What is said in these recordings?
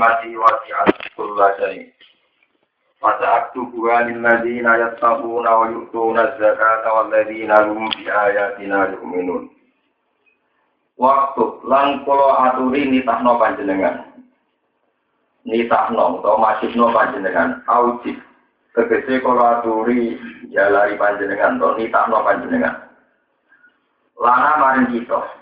rahmati wasi'at kulla syai. Fasa'aktubuha lilladzina yattaquna wa yu'tuna zakata walladzina hum bi ayatina yu'minun. Waktu kula aturi nitahno panjenengan. Nitahno utawa masihno panjenengan aujib. Tegese kula aturi jalari panjenengan nitahno panjenengan. Lana maring kita.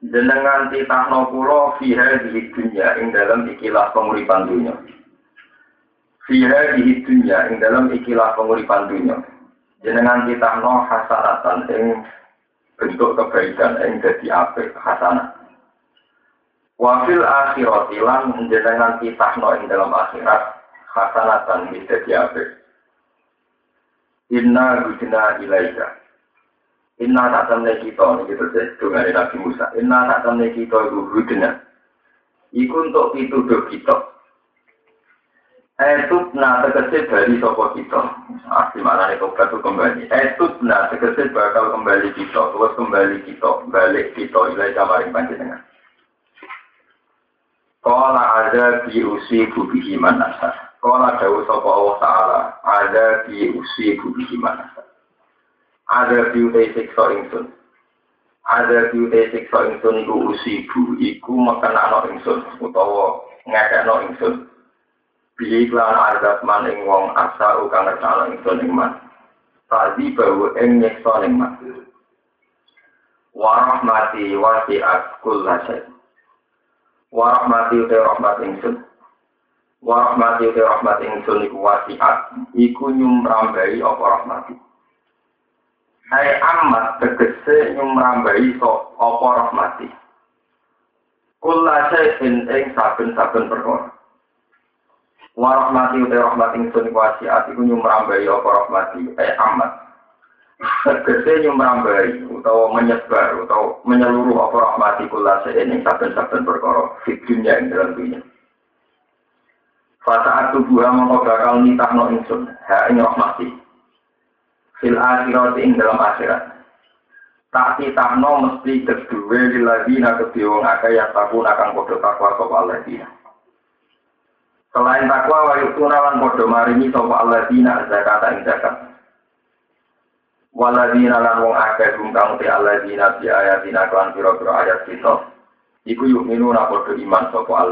Jenengan titahno kula fiha di dunya ing dalam ikilah penguripan dunya. Fiha di dunya ing dalam ikilah penguripan dunya. Jenengan titahno hasanatan ing bentuk kebaikan ing dadi apik hasanah. Wafil akhirat lan jenengan titahno ing dalam akhirat hasanatan dadi apik. Inna gudina ilaika. Inna tak temne kita, ini kita dengan Nabi Musa. Inna tak temne kita itu hudna. Iku untuk pituduh kita. Etut na tegese bali sopo kita. Asli mana nih tobat itu kembali. Etut na tegese bakal kembali kita. Terus kembali kita. Balik kita. Ilai kamaring panjenengan. Kala ada di usi bubihi manasa. Kala jauh sopo Allah Ta'ala. Ada di usi bubihi manasa ada biute siksa ingsun. Ada biute siksa ingsun iku usibu iku mekenakno ingsun utawa ngekekno ingsun. Bihi klan azab man ing wong asa kang ngertano ingsun ing man Tadi bahwa ing nyeksa ing man Warahmati wasi'at kulla syai. Warahmati uti rahmat ingsun. Warahmati uti rahmat ingsun iku wasi'at. Iku nyumrambai apa rahmati Hai amat tegese nyumrambai so apa rahmati. Kula syai'in ing saben-saben perkara. Wa rahmati uta rahmati ingsun wasiat iku nyumrambai apa rahmati. Hai amat. Tegese nyumrambai utawa menyebar utawa menyeluruh apa rahmati kula syai'in ing saben-saben perkara di dunia ing dalam dunia. Fasa tubuh mongko bakal nitahno ingsun ha rahmati fil akhirat ing dalam akhirat. Tak titahno mesti kedua liladina kedua wong akeh yang takun akan podo takwa sapa Allah dina. Selain takwa wa yutuna lan podo maringi sapa Allah dina zakat ing zakat. Waladina lan wong akeh hum kang te Allah dina bi ayatina kan pira-pira ayat kita. Iku yuk minuna podo iman sapa.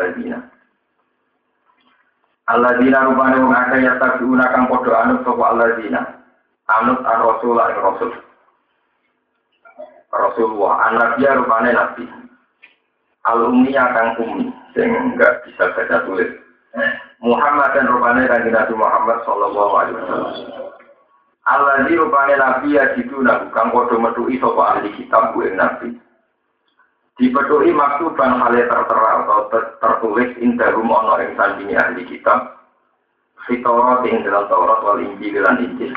Allah dina rupane wong akeh yang takun akan podo anut sapa Allah dina anut an rasul an rasul Rasulullah anak dia rupanya nabi. Al ummi akan ummi sing enggak bisa baca tulis. Muhammad dan rupanya kanjeng Nabi Muhammad sallallahu alaihi wasallam. Allah di rupanya nabi ya situ nabi kang podo metui sapa ahli kitab bu nabi. Dipetui maktuban hale tertera atau tertulis indahum ono ing sandingi ahli kitab. Fitorat ing dalam Taurat wal Injil lan Injil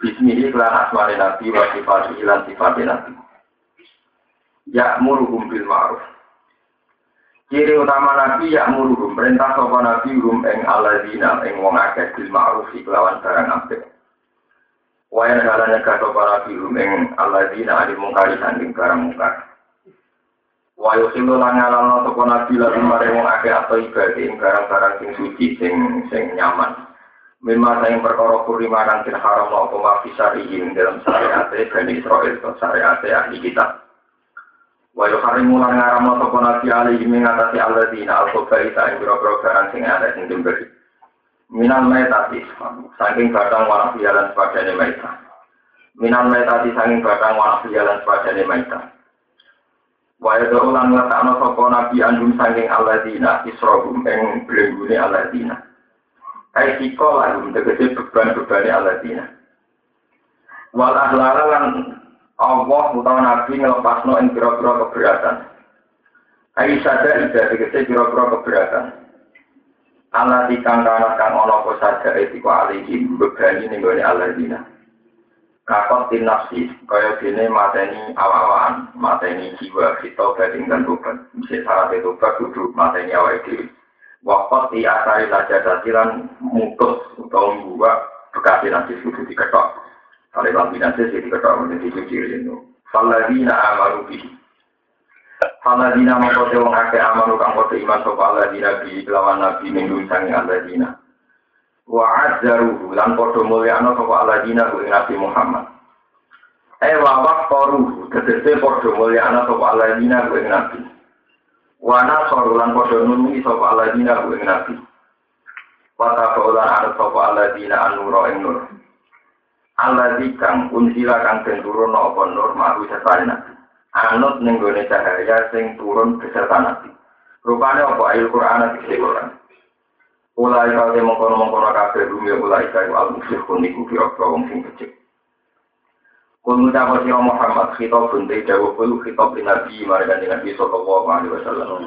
Bismihi kelan asmane Nabi wa sifati lan sifati Nabi. Ya muruhum bil ma'ruf. Ciri utama Nabi ya muruhum perintah sapa Nabi rum ing alladzina ing wong akeh bil ma'ruf kelawan barang apik. Wa ya dalane ka sapa Nabi rum ing alladzina ali mungkari sanding barang mungkar. Wa yusilu lan ngalano sapa Nabi wong akeh atau ibadah ing barang-barang sing suci sing sing nyaman. Mimma sayang perkara kurima den haram apa ma fisarihim dalam syariat Bani Israel atau syariat ahli kitab. Wa yuharimu lan ngaram apa nabi alaihi min atasi alladzina al-khabaita ing boro barang sing ada sing diberi. Minal metati saking batang warna pialan sepadane maita. Minal metati saking batang warna pialan sepadane maita. Wa yadau lan ngatakno sapa nabi saking alladzina israhum ing blenggune alladzina. Hai siko lalu tegese beban-beban aladina. Wal ahlara lan Allah utawa Nabi ngelepasno ing pira-pira keberatan. Hai sada ida tegese pira-pira keberatan. Allah dikang kana kang ana apa sada etiko alihi bebani ning gone aladina. Kakot tin nafsi kaya dene mateni awak-awakan, mateni jiwa kita bading dan tobat. Bisa syarat itu kudu mateni awak dhewe. Wakot di asari saja dasilan mutus atau membuat bekas nanti sudah diketok. Kalau bang nanti sih diketok menjadi cuci itu. Faladina amaru bihi. Aladina mengkote wong ake amanu kang kote iman sopa aladina bi lawan nabi minggu sangi aladina. Wa azzaruhu lan podo mulyano sopa aladina ku nabi Muhammad. Eh wawak toruhu tegese podo mulyano sopa aladina ku nabi. Wa nasoru lan podo nunungi sopa aladina ku nabi. Wa tabaulan anut sopa aladina anuro ing nur. Aladzi kang unsila kang den turun apa nur ma'ru sertane nabi anut ning gone cahaya sing turun beserta nabi. Rupane apa ayat Quran iki Quran. Ulai kau te mengkono mengkono kabeh bumi ulai kau al musyrikun iku kira wong sing becik. Kul ngucap sira Muhammad khitab bunte dawu kul khitab nabi marga nabi sallallahu alaihi wasallam.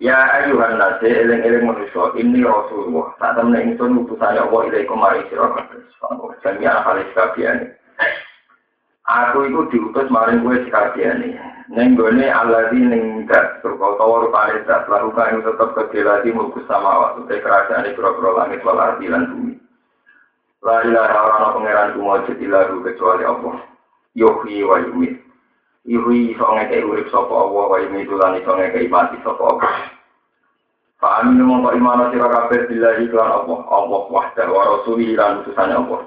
Ya ayuhan nase eling-eling manusia ini Rasulullah. Tak temen ingsun utusane Allah ilaikum mari sira kabeh. Jami'an halis kabeh Aku itu diutus maring gue sekalian gue Allah di neng dat terkau rupane dat itu tetap kejelati mulkus sama waktu kerajaan itu kira langit lan bumi. La ilaha orang pangeran kumujud ilahu kecuali Allah. Yuhi wa yumit. Yuhi iso ngekei urip sapa Allah wa yumit lan iso ngekei mati sapa Allah. Fa aminu mongko imano sira kabeh billahi lan Allah, Allah wahda wa rasulihi lan utusane Allah.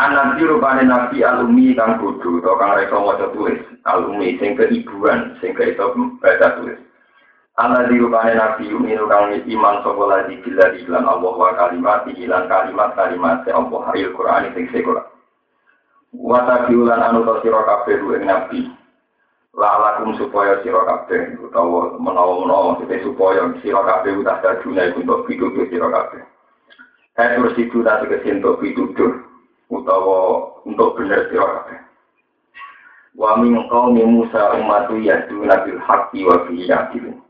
Anak rupane nabi alumi kang bodoh atau kang reka maca tulis alumi sing keibuan sing iso baca tulis Anak rupane nabi uminu kang iman sapa lagi bila iklan Allah wa kalimat ilan kalimat kalimat se Allah haril Quran sing sekolah Wata biulan anu to sira kabeh ing nabi lalakum supaya sira kabeh utawa menawa-menawa supaya sira kabeh udah dadune untuk pitutur sira kabeh Eh terus itu tadi kesintok pitutur utawa untuk benar sira kabeh. Wa min qaumi Musa ummatu yadu nabil haqqi wa yadilun.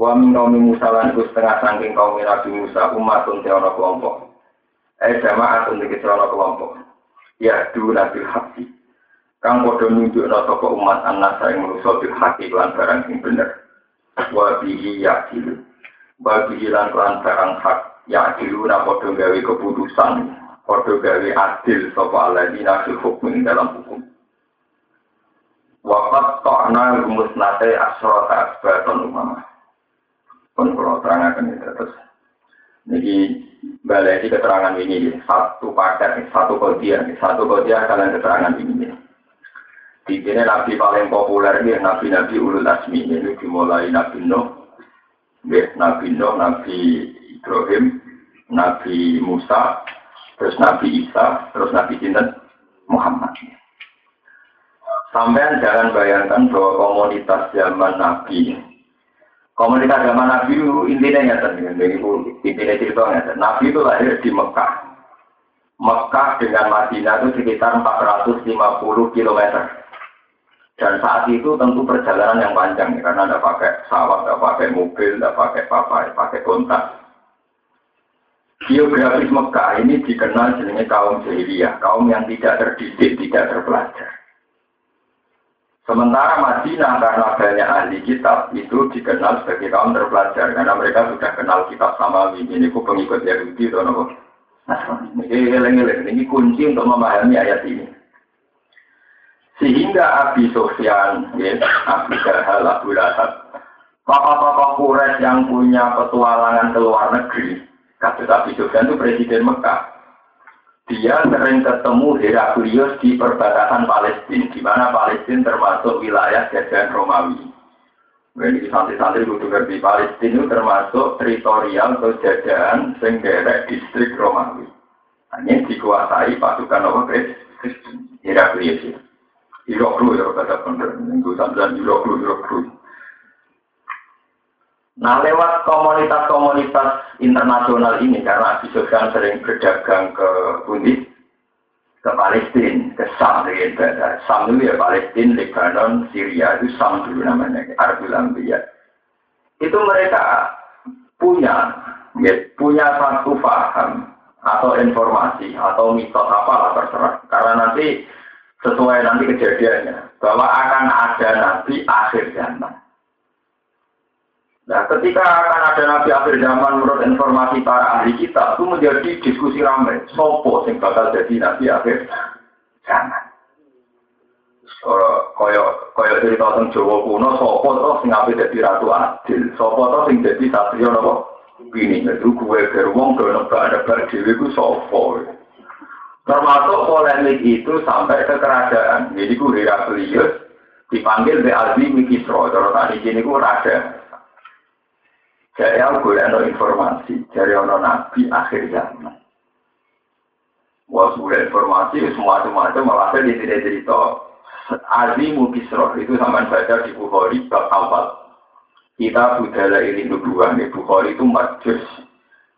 Wa min qaumi Musa lan iku setengah saking kaum Nabi Musa umatun te kelompok. Eh jamaatun iki ana kelompok. Yadu nabil haqqi. Kang padha nunjukna sapa umat anak ing manusa bil haqqi lan barang sing bener. Wa bihi yadilun. Bagi lan lan barang hak yadiluna padha gawe keputusan Kodo gawe adil sopa aladina fil hukum dalam hukum. Wafat to'na rumus nate asrota asbaton umama. Pun kalau terangkan ini terus. Ini balai di keterangan ini satu paket, satu kodiah, satu kodiah kalian keterangan ini. Di sini nabi paling populer ini nabi-nabi ulul asmi ini dimulai nabi Nuh, nabi Nuh, nabi Ibrahim, nabi Musa, terus Nabi Isa, terus Nabi Sinten Muhammad. Sampai jangan bayangkan bahwa komunitas zaman Nabi, komunitas zaman Nabi itu intinya nyata, intinya cerita nyata. Nabi itu lahir di Mekah. Mekah dengan Madinah itu sekitar 450 km. Dan saat itu tentu perjalanan yang panjang, karena tidak pakai pesawat, tidak pakai mobil, tidak pakai apa, pakai kontak. Geografis Mekah ini dikenal sebagai kaum jahiliyah, kaum yang tidak terdidik, tidak terpelajar. Sementara Madinah karena banyak ahli kitab itu dikenal sebagai kaum terpelajar karena mereka sudah kenal kitab sama ini ku pengikut Yahudi atau nopo. Ini kunci untuk memahami ayat ini. Sehingga Abi Sofyan, ya, Abi Jahal, Abu Lahab, tokoh-tokoh Quraisy yang punya petualangan ke luar negeri, Kasus Abi Sufyan itu presiden Mekah. Dia sering ketemu Heraklius di perbatasan Palestina, di mana Palestina termasuk wilayah jajahan Romawi. Ini santri-santri kudu ngerti Palestina itu termasuk teritorial atau jajahan senggerek distrik Romawi. Hanya dikuasai pasukan apa Kristen, Heraklius. Iroklu ya kata bener, minggu sambilan Iroklu, Iroklu. Nah lewat komunitas-komunitas internasional ini karena Abi Sufyan sering berdagang ke Budi, ke Palestina, ke Sam, gitu. Sam itu ya Palestina, Lebanon, Syria itu Sam dulu namanya, Arabul Ambiya. Itu mereka punya, ya, punya satu paham atau informasi atau mitos apa terserah. Karena nanti sesuai nanti kejadiannya bahwa akan ada nanti akhir zaman Nah, ketika akan ada nabi akhir zaman menurut informasi para ahli kita itu menjadi diskusi ramai. Sopo sing bakal jadi nabi akhir zaman. koyo koyo cerita tentang Jawa kuno sapa to sing ape dadi ratu adil? Sapa to sing dadi satria napa ini itu gue wong ke nebak-nebak dhewe ku sapa termasuk polemik itu sampai ke kerajaan. Jadi ku Heraklius dipanggil be Azim Kisro kalau tadi sini ku raja jadi aku boleh informasi dari orang nabi akhir zaman Wah, informasi semua macam malah di cerita Azimu Kisro itu sama baca di Bukhari bab awal. Kita budaya ini dua nih Bukhari itu majus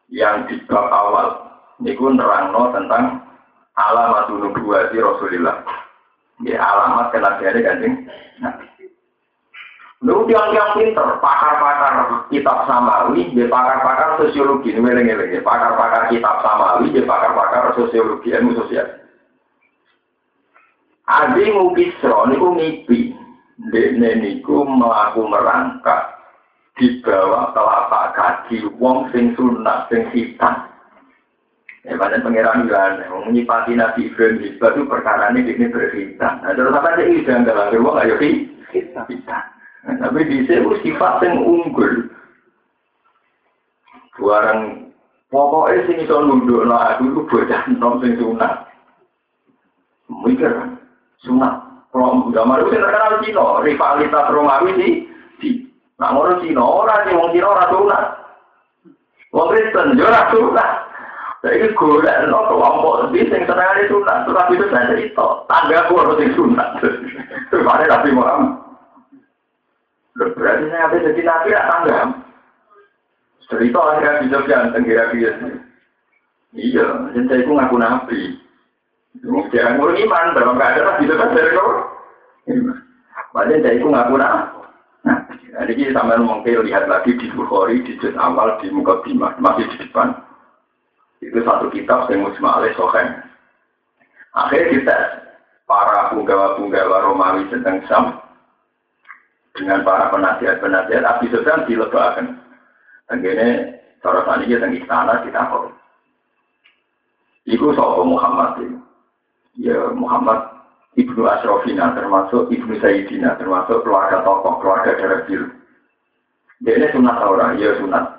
yang di bab awal. Niku nerangno tentang alamat nubuah di Rasulullah. Ya alamat kenabiannya kanjeng Nabi. Lu tiang-tiang pinter, pakar-pakar kitab samawi, dia pakar-pakar sosiologi, ini meleng pakar-pakar kitab samawi, dia pakar-pakar sosiologi, ilmu sosial. Adi ngukisro niku ngipi. Dekne niku melaku merangkak di bawah telapak kaki wong sing sunat sing hitam. Ya pada pangeran kan, wong nyipati nabi Ibrahim itu perkara ini ini berhitam. Nah terus apa sih idang dalam wong ayo hitam. Tapi di sini sifat yang unggul. Barang pokoknya sing iso nunduk no aku itu bocah nom sing sunat. Mikir sunat. Kalau gambar itu terkenal Cina, rivalitas Romawi di di. Nah, orang Cina, orang sih, orang Cina orang sunat. Wong Kristen, yo ora sunat. Jadi golek no kelompok di sing senengane sunat, terus itu saya cerita, tangga aku harus sing sunat. Terus ada Nabi Muhammad. Berarti saya habis jadi nabi ya tangga. Cerita akhirnya bisa ganteng kira-kira. Iya, jadi saya ngaku nabi. Jangan ngurung iman, dalam keadaan bisa kan dari kau. Padahal dari itu ngaku nah. Nah, ini sampai mungkin lihat lagi di Bukhari, di juz awal, di muka bima, masih di depan. Itu satu kitab yang musma alaih sohen. Akhirnya kita, para punggawa-punggawa Romawi tentang Sam, dengan para penasihat-penasihat, Abi Sufyan dilebakan. Ini, cara tadi kita istana, kita kok. Iku soal Muhammad ini? Ya Muhammad Ibnu Asrofina termasuk Ibnu Sayyidina termasuk keluarga tokoh keluarga darah dia ini sunat orang iya sunat.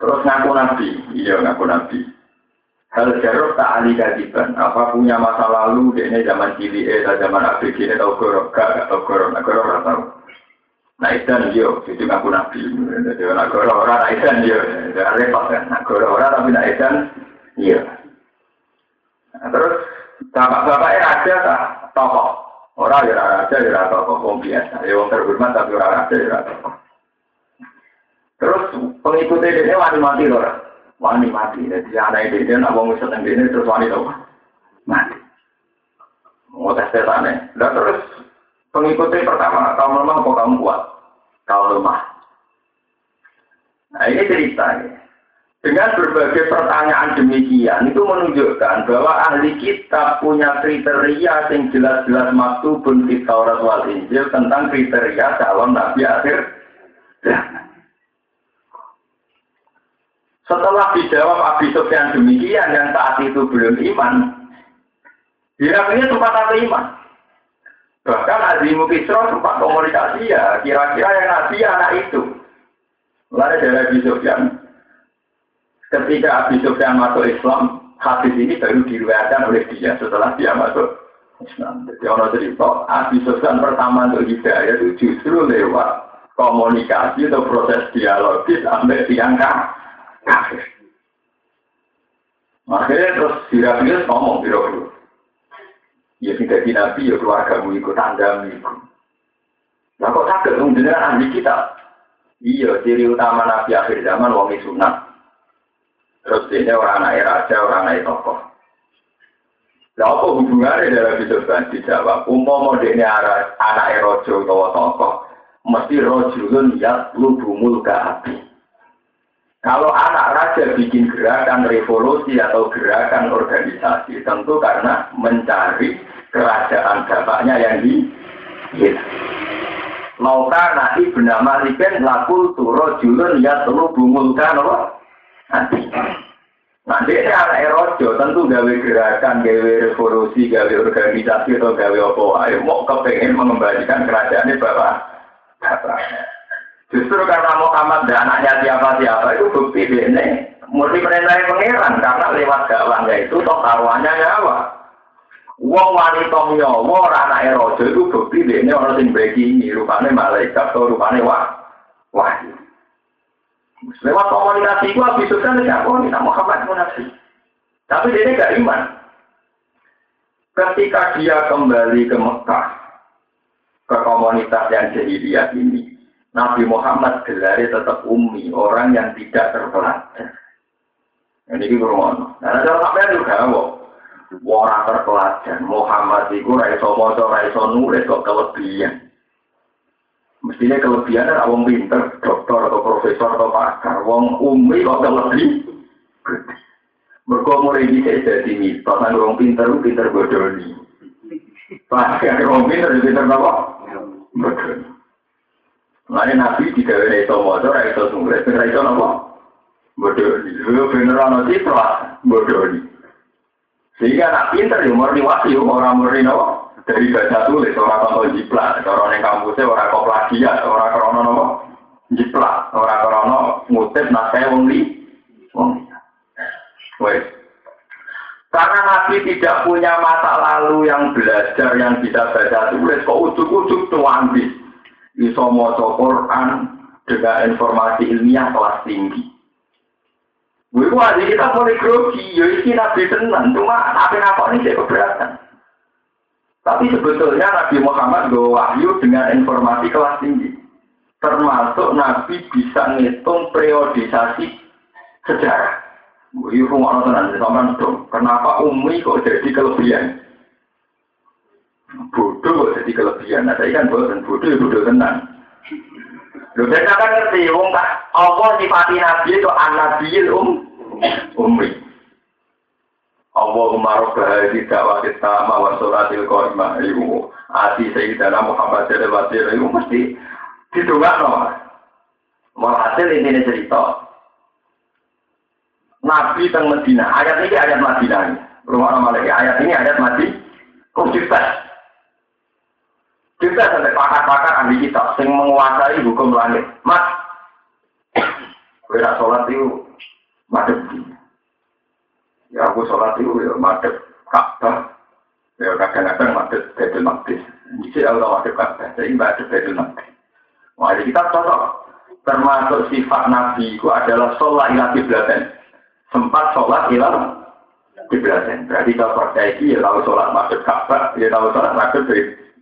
Terus ngaku nabi iya ngaku nabi. Hal jarok tak ali kadiban apa punya masa lalu dia ini zaman cili eh zaman ABG ini tau gorok gak gak tau gorok gak gorok gak tau nah isan yo itu ngaku nabi jadi orang nah isan yo repot kan nak gorok orang tapi nak isan iya nah, terus Bapak-bapaknya raja tak tokoh. Orang ya raja ya tokoh, wong biasa. Ya wong terhormat tapi orang raja ya tokoh. Terus pengikutnya ini wani mati loh. Wani mati. Jadi anak ini dia nak mau seneng ini terus wani loh. Mati. Mau tes tesannya. Dan terus pengikutnya pertama, kamu lemah apa kamu kuat? Kau lemah. Nah ini ceritanya. Dengan berbagai pertanyaan demikian itu menunjukkan bahwa ahli kitab punya kriteria yang jelas-jelas maktubun di Taurat wal Injil tentang kriteria calon nabi akhir. Setelah dijawab Abi Sufyan demikian yang saat itu belum iman, Heraklius sempat ada iman. Bahkan Azimu Kisro sempat komunikasi ya, kira-kira yang nabi anak itu. Lalu dari Abi Sufyan, Ketika Abi Sufyan masuk Islam, hadis ini baru diriwayatkan oleh dia setelah dia masuk Islam. Jadi orang cerita, Abi Sufyan pertama untuk hidayah itu justru lewat komunikasi atau proses dialogis sampai tiang kafir. Makanya terus Sirafius ngomong biro Ya tidak di Nabi, ya keluargamu ikut tanda ikut. Nah kok sakit, mungkin ahli kita. Iya, ciri utama Nabi akhir zaman, wong sunat. Terus ini orang anak raja, orang anak tokoh. Nah, apa hubungannya dalam kan dijawab? Umum ini anak rojo atau tokoh, mesti rojulun ya lubumul api. Kalau anak raja bikin gerakan revolusi atau gerakan organisasi, tentu karena mencari kerajaan bapaknya yang di. Lauka nahi bernama Liken lakul turo julun ya telu bumulkan apa? Nanti. Dia ini anak erojo, tentu gawe gerakan, gawe revolusi, gawe organisasi atau gawe apa ayo mau kepengen mengembalikan kerajaan ini bapak. Justru karena Muhammad dan anaknya siapa-siapa itu bukti ini murni perintah pangeran karena lewat dakwahnya itu toh taruhannya nyawa. Wong wanita nyawa anak erojo itu bukti ini orang sing ini rupanya malaikat atau rupanya wah wahyu. Lewat komunikasi gua bisa kan tidak oh ini Muhammad munafik. Tapi dia tidak iman. Ketika dia kembali ke Mekah, ke komunitas yang jahiliyah ini, Nabi Muhammad gelari tetap umi, orang yang tidak terpelajar. Ini kita ngomong. Nah, ada sampai juga, orang terpelajar. Muhammad itu raiso mojo, raiso nulis, kok kelebihan. Mestinya kelebihan adalah wong pinter, dokter atau profesor atau pakar. Wong umi kok lebih Mereka mulai bisa jadi mitos, wong pinter, pinter bodoni. Pakar wong pinter, pinter apa? Bodoni. Lalu Nabi tidak ada itu motor, itu sumber, itu itu apa? Bodoni. Lu bener ana citra, bodoni. Sehingga nak pinter ya murni wahyu, orang murni dari baca tulis orang tonton jiplak orang yang kampusnya orang kok plagiat orang krono nopo jiplak orang krono ngutip naskah wong li wong wes karena Nabi tidak punya masa lalu yang belajar yang bisa baca tulis kok ujuk-ujuk tuangis bisa mau Quran dengan informasi ilmiah kelas tinggi Gue wajib kita boleh grogi, ya ini nabi tenang, cuma apa apa ini saya keberatan. Tapi sebetulnya Nabi Muhammad bawa wahyu dengan informasi kelas tinggi. Termasuk Nabi bisa ngitung periodisasi sejarah. Wih, rumah tenan, sama dong. Kenapa Umi kok jadi kelebihan? Bodoh jadi kelebihan. Nah, saya kan bodoh, bodoh ya bodoh tenang. Loh, saya kan ngerti, wong tak Allah sifati Nabi itu anak nabiil um, Umi. Allahumma rabbah di dakwah kita wa sholatil qaimah iku ati sayyidina Muhammad sallallahu alaihi wasallam mesti didongakno. Walhasil ini cerita. Nabi teng Medina, ayat ini ayat Madinah. Rumah nama lagi, ayat ini ayat Madi. Kok Cerita sampai pakar-pakar ahli kita, sing menguasai hukum langit. Mas, kira sholat itu madem Ya aku sholat itu ya madep Ka'bah. Ya kadang-kadang madep Bedul Maqdis. Jadi aku tahu madep Ka'bah. Jadi madep Bedul Maqdis. Wah, kita cocok. Termasuk sifat Nabi itu adalah sholat ilah kiblaten. Sempat sholat ilah kiblaten. Berarti kalau percaya ya tahu sholat madep Ka'bah. Ya tahu sholat madep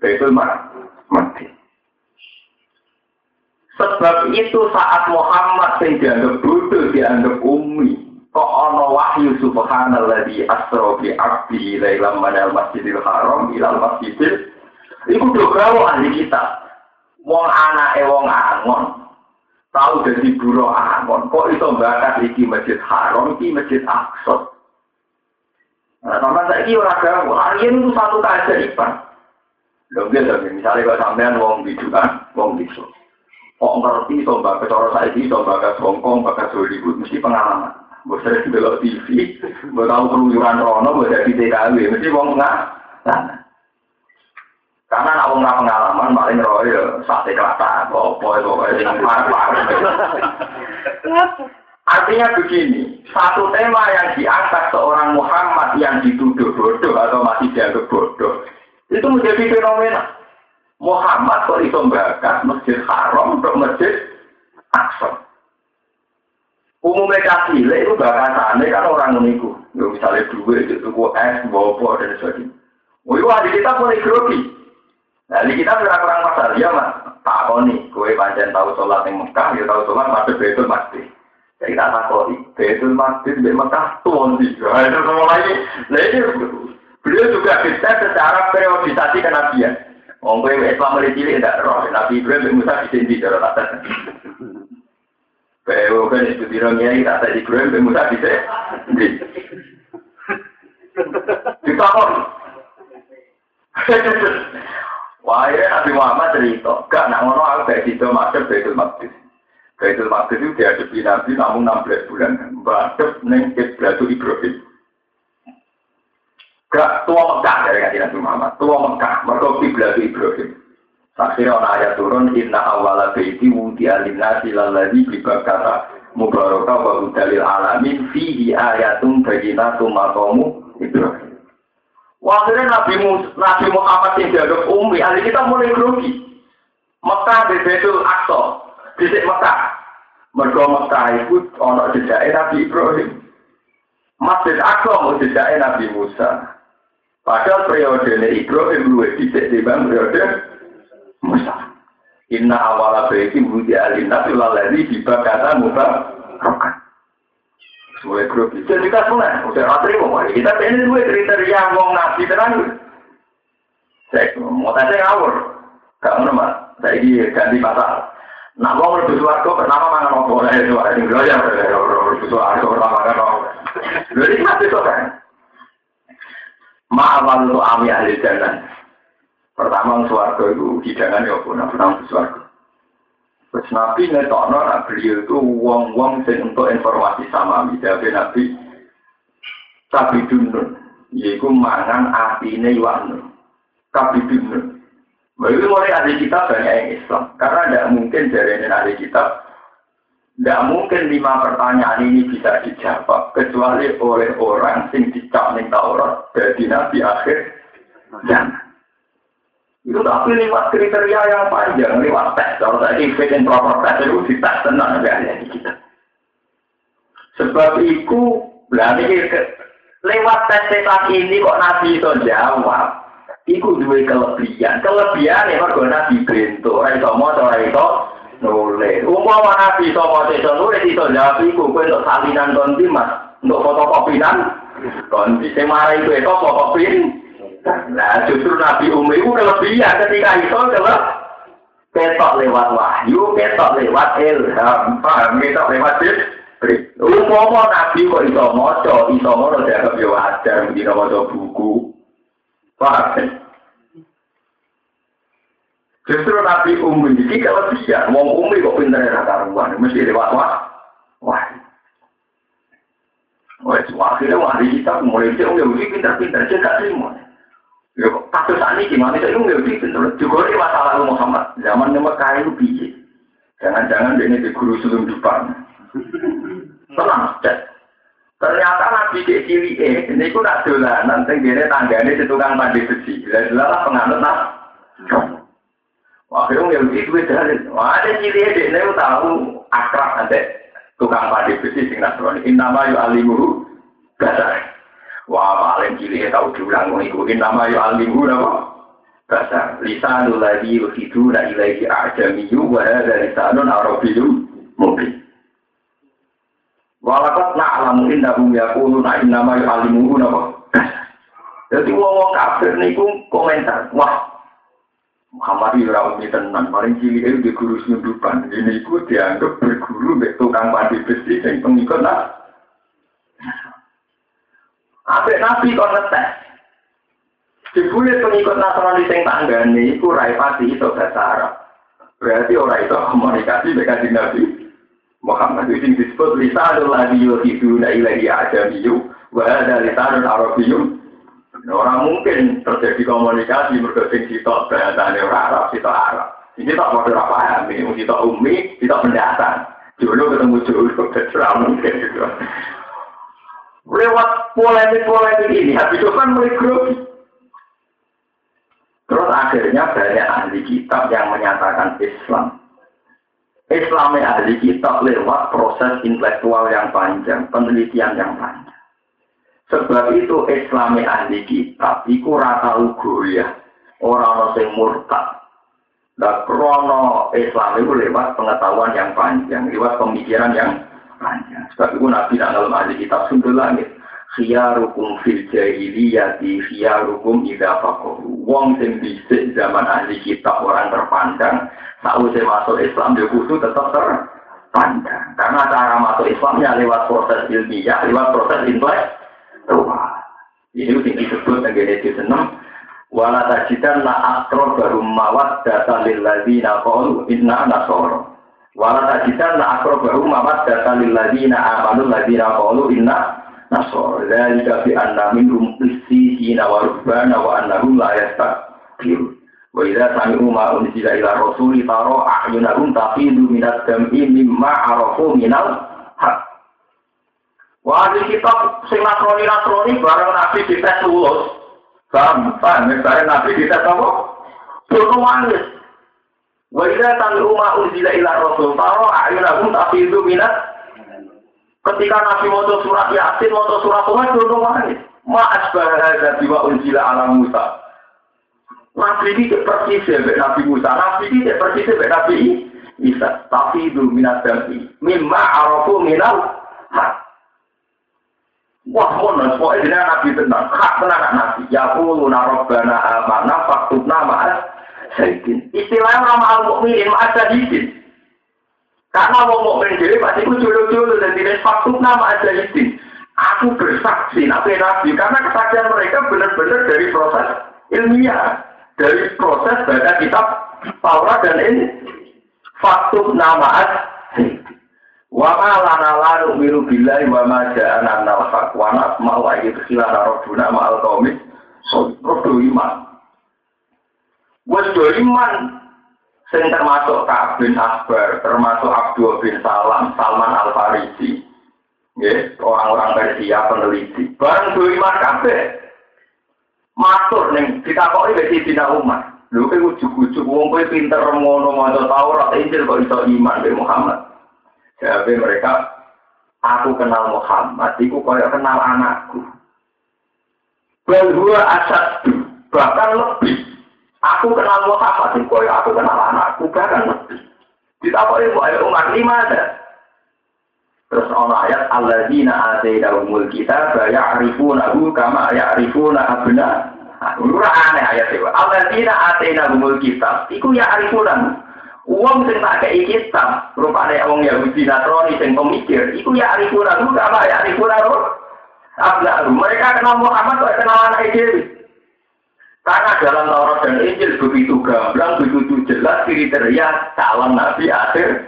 Bedul Maqdis. Sebab itu saat Muhammad yang dianggap bodoh, dianggap umi, kok ana wahyu subhanalladzi asra bi abdi lailam manal masjidil haram ilal masjidil iku do gawe ahli kita wong anake wong angon tahu dadi buruh angon kok iso bakat iki masjid haram iki masjid aqsa Nah, sama saya ini orang gawe, harian itu satu keajaiban. Lho, gitu, misalnya kalau sampean wong bidukan, wong bisu. Kok ngerti, so bakat cara saya ini, so bakat Hongkong, bakat Hollywood, mesti pengalaman. Gue sering belok TV, gue tahu keluyuran Rono, gue jadi TKW, mesti wong nggak. Karena nak wong pengalaman, paling roy ya sate kelata, apa itu yang parah-parah. Artinya begini, satu tema yang diangkat seorang Muhammad yang dituduh bodoh atau masih dianggap bodoh, itu menjadi fenomena. Muhammad kok iso bakat masjid haram untuk masjid Aqsa. Umumnya kasih, itu bakatannya kan orang meniku. Ya, misalnya duit, itu es, bobo, dan sebagainya. Oh iya, di kita boleh grogi. Nah, di kita kurang kurang masalah, ya mas. Tak kau nih, kue panjang tahu sholat yang Mekah, ya tahu sholat masuk betul masjid. Jadi tak tahu nih, betul masjid di Mekah tuh sih. Nah, itu semua lagi. Nah, ini beliau juga bisa secara periodisasi kenabian. Wong kowe Islam mulai cilik tidak roh, Nabi Ibrahim Musa di sini cara tak Bawa kan itu kita tadi gue be muda bisa. Kita kok. Wah, ya Nabi Muhammad cerita, gak nak ngono aku kayak gitu masuk Baitul Maqdis. Baitul Maqdis itu dihadapi Nabi namun 16 bulan. Mbadep neng Ibrahim Ibrahim. Gak tua Mekah dari kajian Nabi Muhammad. Tua Mekah, mereka kiblat Ibrahim. Akhirnya orang ayat turun, Inna awala baiti wudi alinasi laladi bibakara mubarakah wa dalil alamin fihi ayatum bayinatum maqamu Ibrahim. Akhirnya Nabi, Nabi Muhammad yang dianggap umi, ahli kita mulai grogi. Mekah di Betul Aqsa, di Mekah. Mereka Mekah itu ono jejaknya Nabi Ibrahim. Masjid Aqsa mau jejaknya Nabi Musa. Padahal periode Ibrahim luwih dhisik timbang periode Musa. Inna awala baiti wudi alina lalari dibakata muka rokan. Semuanya grup itu kita semua, udah ratri mau kita pengen gue kriteria ngomong nabi tenang. Saya mau tanya ngawur, gak mau nama, saya ini ganti pasal. Nah, mau lebih suarco, pertama mana mau boleh suara yang ya, lebih suarco pertama kan mau. Jadi mati kok kan. Ma'awal lu ami ahli jannah. Pertama suarga itu hidangan ya pun, pertama suarga. Terus Nabi ngetokno nah beliau itu wong-wong sing untuk informasi sama Tapi Nabi tapi dunun, yaitu mangan atine iwan. Tapi dunun. Begitu mulai ada kita banyak yang Islam, karena tidak mungkin dari ini ada kita tidak mungkin lima pertanyaan ini bisa dijawab kecuali oleh orang sing dicap ning Taurat dari Nabi akhir zaman. Itu tapi lewat kriteria yang panjang, lewat tes. Kalau tadi fit and proper tes itu di tes tenang di kita. Sebab itu, berarti lewat tes setan ini kok Nabi itu jawab. Iku dua kelebihan. Kelebihan ya kalau Nabi bento. Somo atau rai to nulis. Umpama Nabi somo itu nulis itu jawab iku. Kue untuk salinan konti mas. Untuk fotokopinan. Konti. Semara itu itu fotokopin. Nah, justru Nabi Umi itu kelebihan ketika itu adalah ketok lewat wahyu, ketok lewat ilham, paham ketok lewat Jibril. Umpama Nabi kok iso maca, iso ngono dianggap yo wajar mesti maca buku. Paham? Justru Nabi Umi ini kelebihan, wong Umi kok pinter ya karuan, mesti lewat wah. Wah. Wah, akhirnya wahyu kita mulai dia udah pinter-pinter, dia gak terima. Ya, kasus ini gimana? Itu nggak bisa. Juga ini masalah Muhammad. Zaman Mekah itu biji. Jangan-jangan ini di guru sebelum depan. Tenang, cek. Ternyata nabi ke cili eh, ini pun nak dolanan, tenggine tanggane di tukang mandi besi. Jelas lah penganut nak. Wah, yang bisa dalil. Ada cili eh, dia tahu akrab ada tukang mandi besi sing nasrani. Inama yu alimuhu gasar. Wah, paling cilik tahu diulang ngikutin nama yo alimu nama. Bahasa lisanul ladzi yuhiduna ilaihi a'jamiyyu wa hadza lisanun arabiyyun mubin. Walakat na'lamu innahum yaquluna innama yu'allimuhu nama. Jadi wong-wong kafir niku komentar, wah Muhammad ora umi tenan, paling cilik itu di guru sundupan. Ini ku dianggap berguru mbek tukang padi besi sing pengikut lah. Apik Nabi kok ngetes. Dibule pengikut Nasrani sing tanggane iku rai pati itu bahasa Arab. Berarti orang itu komunikasi dengan Nabi Muhammad itu disebut lisanul ladhi yuhiduna ilahi ajamiyu wa ada lisanul arabiyyu Orang mungkin terjadi komunikasi berdasing sitok bahasane orang Arab, sitok Arab. Ini tak mau paham, ini sitok umi, sitok pendatang. Dulu ketemu dulu, tidak mungkin gitu. Lewat polemik-polemik ini, habis itu kan mulai. Terus akhirnya banyak ahli kitab yang menyatakan Islam. Islamnya ahli kitab lewat proses intelektual yang panjang, penelitian yang panjang. Sebab itu Islamnya ahli kitab, itu rata ugo ya, orang yang murtad. Dan krono Islam itu lewat pengetahuan yang panjang, lewat pemikiran yang panjang. Sebab itu Nabi dalam ahli kitab sundul langit. Khiyarukum fil jahiliyati khiyarukum idha fakohu. Wong sing bisik zaman ahli kitab orang terpandang. Saat masuk Islam dia khusus tetap terpandang. Karena cara masuk Islamnya lewat proses ilmiah, lewat proses intelektual. Ini yang disebut dengan itu senang. Wala tajidan la akro baru mawat data lil ladina qalu inna nasoro. Wala tajidan la akrobahu mamat data lil ladina amanu ladina qalu inna nasor. Dzalika bi anna minhum qissina wa rubbana wa annahum la yastakbirun. Wa idza sami'u ma unzila ila rasuli taro a'yunahum tafidu minad dam'i mimma arafu minal haq. Wah, di kitab sing nasroni nasroni bareng nabi dites lulus. Paham, paham, misalnya nabi dites apa? Turun wangis. Wa idza sami'u ma unzila ila rasul taro a'yunahum tafidu minat Ketika Nabi mau surat Yasin, mau surat Tuhan, turun wangis. Ma asbah hadza biwa unzila ala Musa. Nabi ini persis ya Nabi Musa, Nabi ini persis ya Nabi Isa. Tapi itu minat dami. Mimma arafu minal. Wah, monos, pokoknya Nabi tenang. Hak tenang Nabi. Ya kuluna rabbana amanah faktubna ma'as Sayyidin. Istilahnya nama al-mu'minin ma'as Sayyidin. Karena mau mukmin jadi pasti aku dulu-dulu dan tidak faktum nama aja itu. Aku bersaksi nabi nabi karena kesaksian mereka benar-benar dari proses ilmiah, dari proses baca kitab Taurat dan ini faktum nama. Wa ma lana la miru billahi wa ma ja'ana minal haq wa nasma'u ayat khilana rabbuna ma'al qaumi so iman. Wes iman sing termasuk Ka'ab bin Akbar, termasuk Abdul bin Salam, Salman Al Farisi, ya, orang-orang Persia peneliti. Barang dua iman kabeh, matur neng kita kok ini Dina Umar. Lu kan ujuk-ujuk, wong kowe pinter ngono maca Taurat Injil kok iso iman be Muhammad. Jadi mereka, aku kenal Muhammad, iku kaya kenal anakku. Bahwa asad bahkan lebih Aku kenal Muhammad, kau aku kenal anakku, bahkan lebih. Ditapai ibu ayat umat lima ada. Terus Allah ayat alladzina atainahumul kitab ya'rifunahu kama ya'rifuna abna. Ora aneh ayat itu. Alladzina atainahumul kitab iku ya'rifunahu. Uang sing tak kei kitab, rupane wong Yahudi Nasrani sing pemikir, iku ya'rifunahu kama ya'rifuna abna. Mereka kenal Muhammad kok kenal anak itu. Karena dalam Taurat dan Injil begitu gamblang, begitu jelas kriteria calon Nabi akhir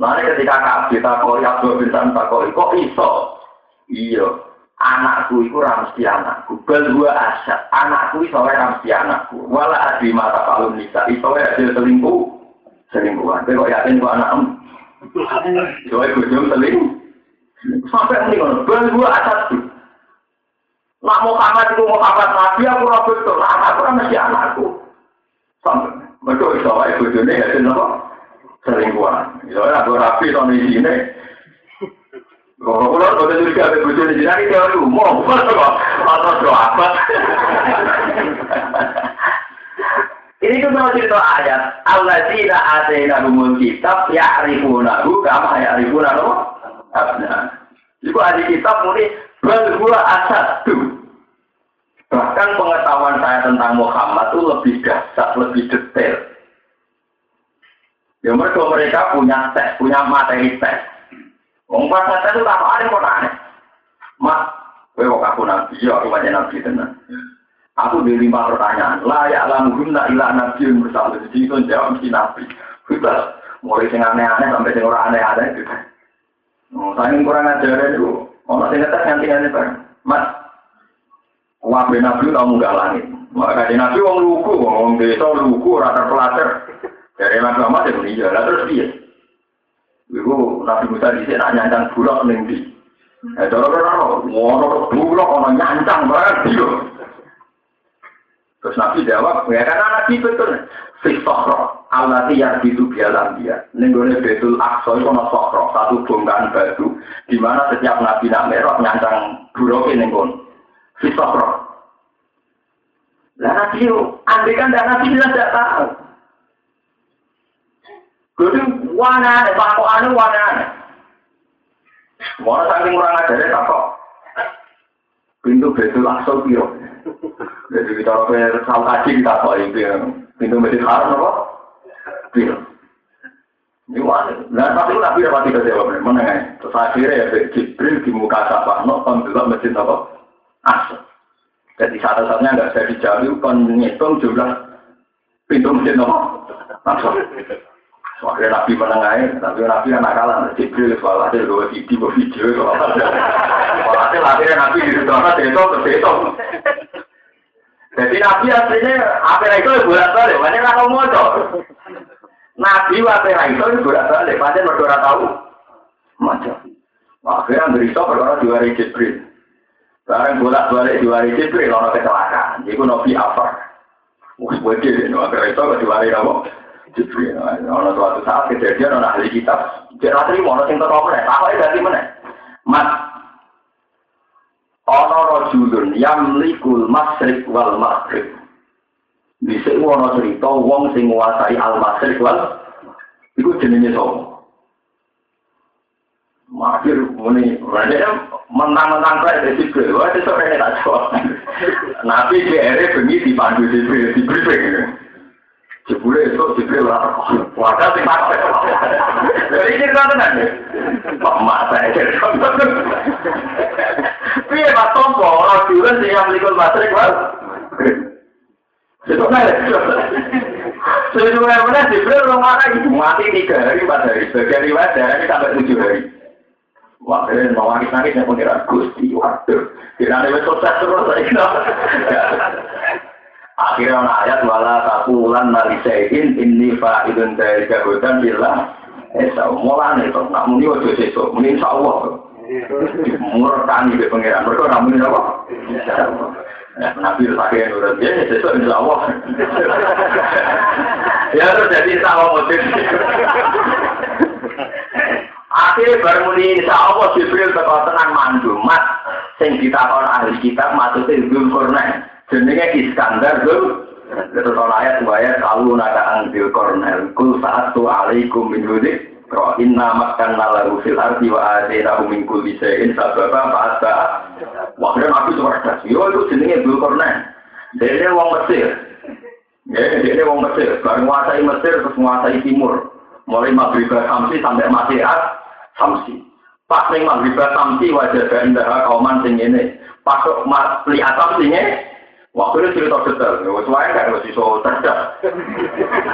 Nah, ketika Kak kita koi Abdul bin Koi, kok iso? Iya, anakku itu ramsti anakku. Bel dua aset, anakku iso ramsti anakku. Wala adi mata kalun nisa, iso hasil selingkuh. Selingkuhan, kok yakin kok anakmu? Coba ibu selingkuh. Sampai ini, bel dua aset. Nak Muhammad itu Muhammad Nabi, aku. Nah, aku ora mesti anakku. Sampai, betul iso wae bojone ya sing apa? Selingkuhan. Iso aku rapi to di sini. Kalau kalau itu juga ada bojone di sini, mau kok atau doa apa? Ini kan mau cerita ayat. Allah tidak ada yang kitab ya arifunahu kama ya arifunahu. Ibu ahli kitab muni Berdua asat tuh. Bahkan pengetahuan saya tentang Muhammad itu lebih dasar, lebih detail. Ya mereka mereka punya tes, punya materi tes. Pas tes itu tak ada kok aneh. Mas, kok aku nabi, ya aku banyak nabi tenan. Aku di lima pertanyaan. Layak lamuhum tak ilah nabi yang bersama. Jadi itu jawab mesti nabi. Kita mulai sing aneh-aneh sampai sing ora aneh-aneh gitu. Oh, saya kurang ajar itu. Ono sing ngetes nganti nganti bareng. Mas, wabe nabi kamu gak langit. Maka di nabi wong lugu, wong desa lugu, rata pelajar. Dari nabi Muhammad ya dunia, lah terus dia. Ibu nabi Musa di sini nyancang bulak neng di. Eh, cara cara ngono bulak ono nyancang banget. Terus Nabi jawab, ya karena Nabi betul. Fisokro, Allah yang itu bialam dia. Nenggone betul akso itu sokro, satu bongkahan batu, di mana setiap Nabi nak merah nyancang burokin nenggon. Fisokro. Lah Nabi andai kan Nabi jelas tidak tahu. Jadi wana, pak anu wana. Mau saking kurang ajar ya kok. Pintu betul akso piro. Jadi kita ke sal kaji kita kok itu pintu masjid haram apa? Piro. Ini wani. Nah tapi nabi dapat tidak jawab mana ya? Terus akhirnya ya Jibril di muka sapa no pembelok masjid apa? Asal. Jadi satu-satunya nggak bisa dijawab kan ngitung jumlah pintu masjid apa? Langsung. Akhirnya Nabi menengahin, tapi Nabi anak kalah, Jibril soal ada dua video, video soal ada. Soal akhirnya Nabi di situ ada itu, itu. Jadi Nabi aslinya apa itu bolak balik, banyak nggak mau Nabi apa itu bolak balik, banyak berdua tahu. Macam. Akhirnya berita perkara dua hari Jibril. Sekarang bolak balik dua hari Jibril, orang kecelakaan. Jadi Nabi apa? Wah, begini, akhirnya itu dua hari apa? Jibril. Ono suatu saat kejadian ono ahli kitab. Dia ratri mau sing teko meneh. Takoke dadi meneh. Mas ono rajulun yamlikul masrik wal maghrib. Bisa ono cerita wong sing nguasai al masrik wal iku jenenge sapa? Makir muni, mana mentang-mentang saya dari Jibril, wah itu sore tak jawab. Nabi GR bengi dipandu Jibril, briefing. Jebule itu Jibril lah. Wadah sing tak. Jadi cerita tenan. Pak mak saya cerita. Pak Tompo ora diulen sing yang likul matrik Pak. Itu kan. Sebenarnya mana Jibril orang mana itu mati tiga hari pada hari. Sebagian riwayat dari sampai tujuh hari. Wah, mau nangis nangis yang pengiran Gusti, waduh. Kira ada sukses terus saya Akhirnya ada ayat wala takulan ini fa'idun dari jagodan bilang Esa mulan itu, nak muni ojo sesuk, muni insya Allah. Murkani di pengiran, mereka nak muni apa? Nabi pakai nurut dia, sesuk insya Allah. Ya terus jadi Allah motif. Akhirnya baru muni insya Allah Jibril teko tenang mandu, mat. Sing ditakon ahli kitab maksudnya Qurnain. Jenenge Iskandar tuh terus ayat ayat kalau naga angbil kornel kul saat tu alaikum min hudik Kau inna makan nalahu fil arti wa adena min kulli shay'in sababa fa asba. Wah, aku suwardas. Yo itu jenenge Dul Kornen. Dene wong Mesir. Ya, dene wong Mesir. Bareng nguasai Mesir terus nguasai timur. Mulai Maghrib Samsi sampai Masihat Samsi. Pas ning Maghrib Samsi wajah indah kauman sing ngene. Pas lihat Samsi Waktu itu cerita detail, ya sesuai kan masih so cerdas.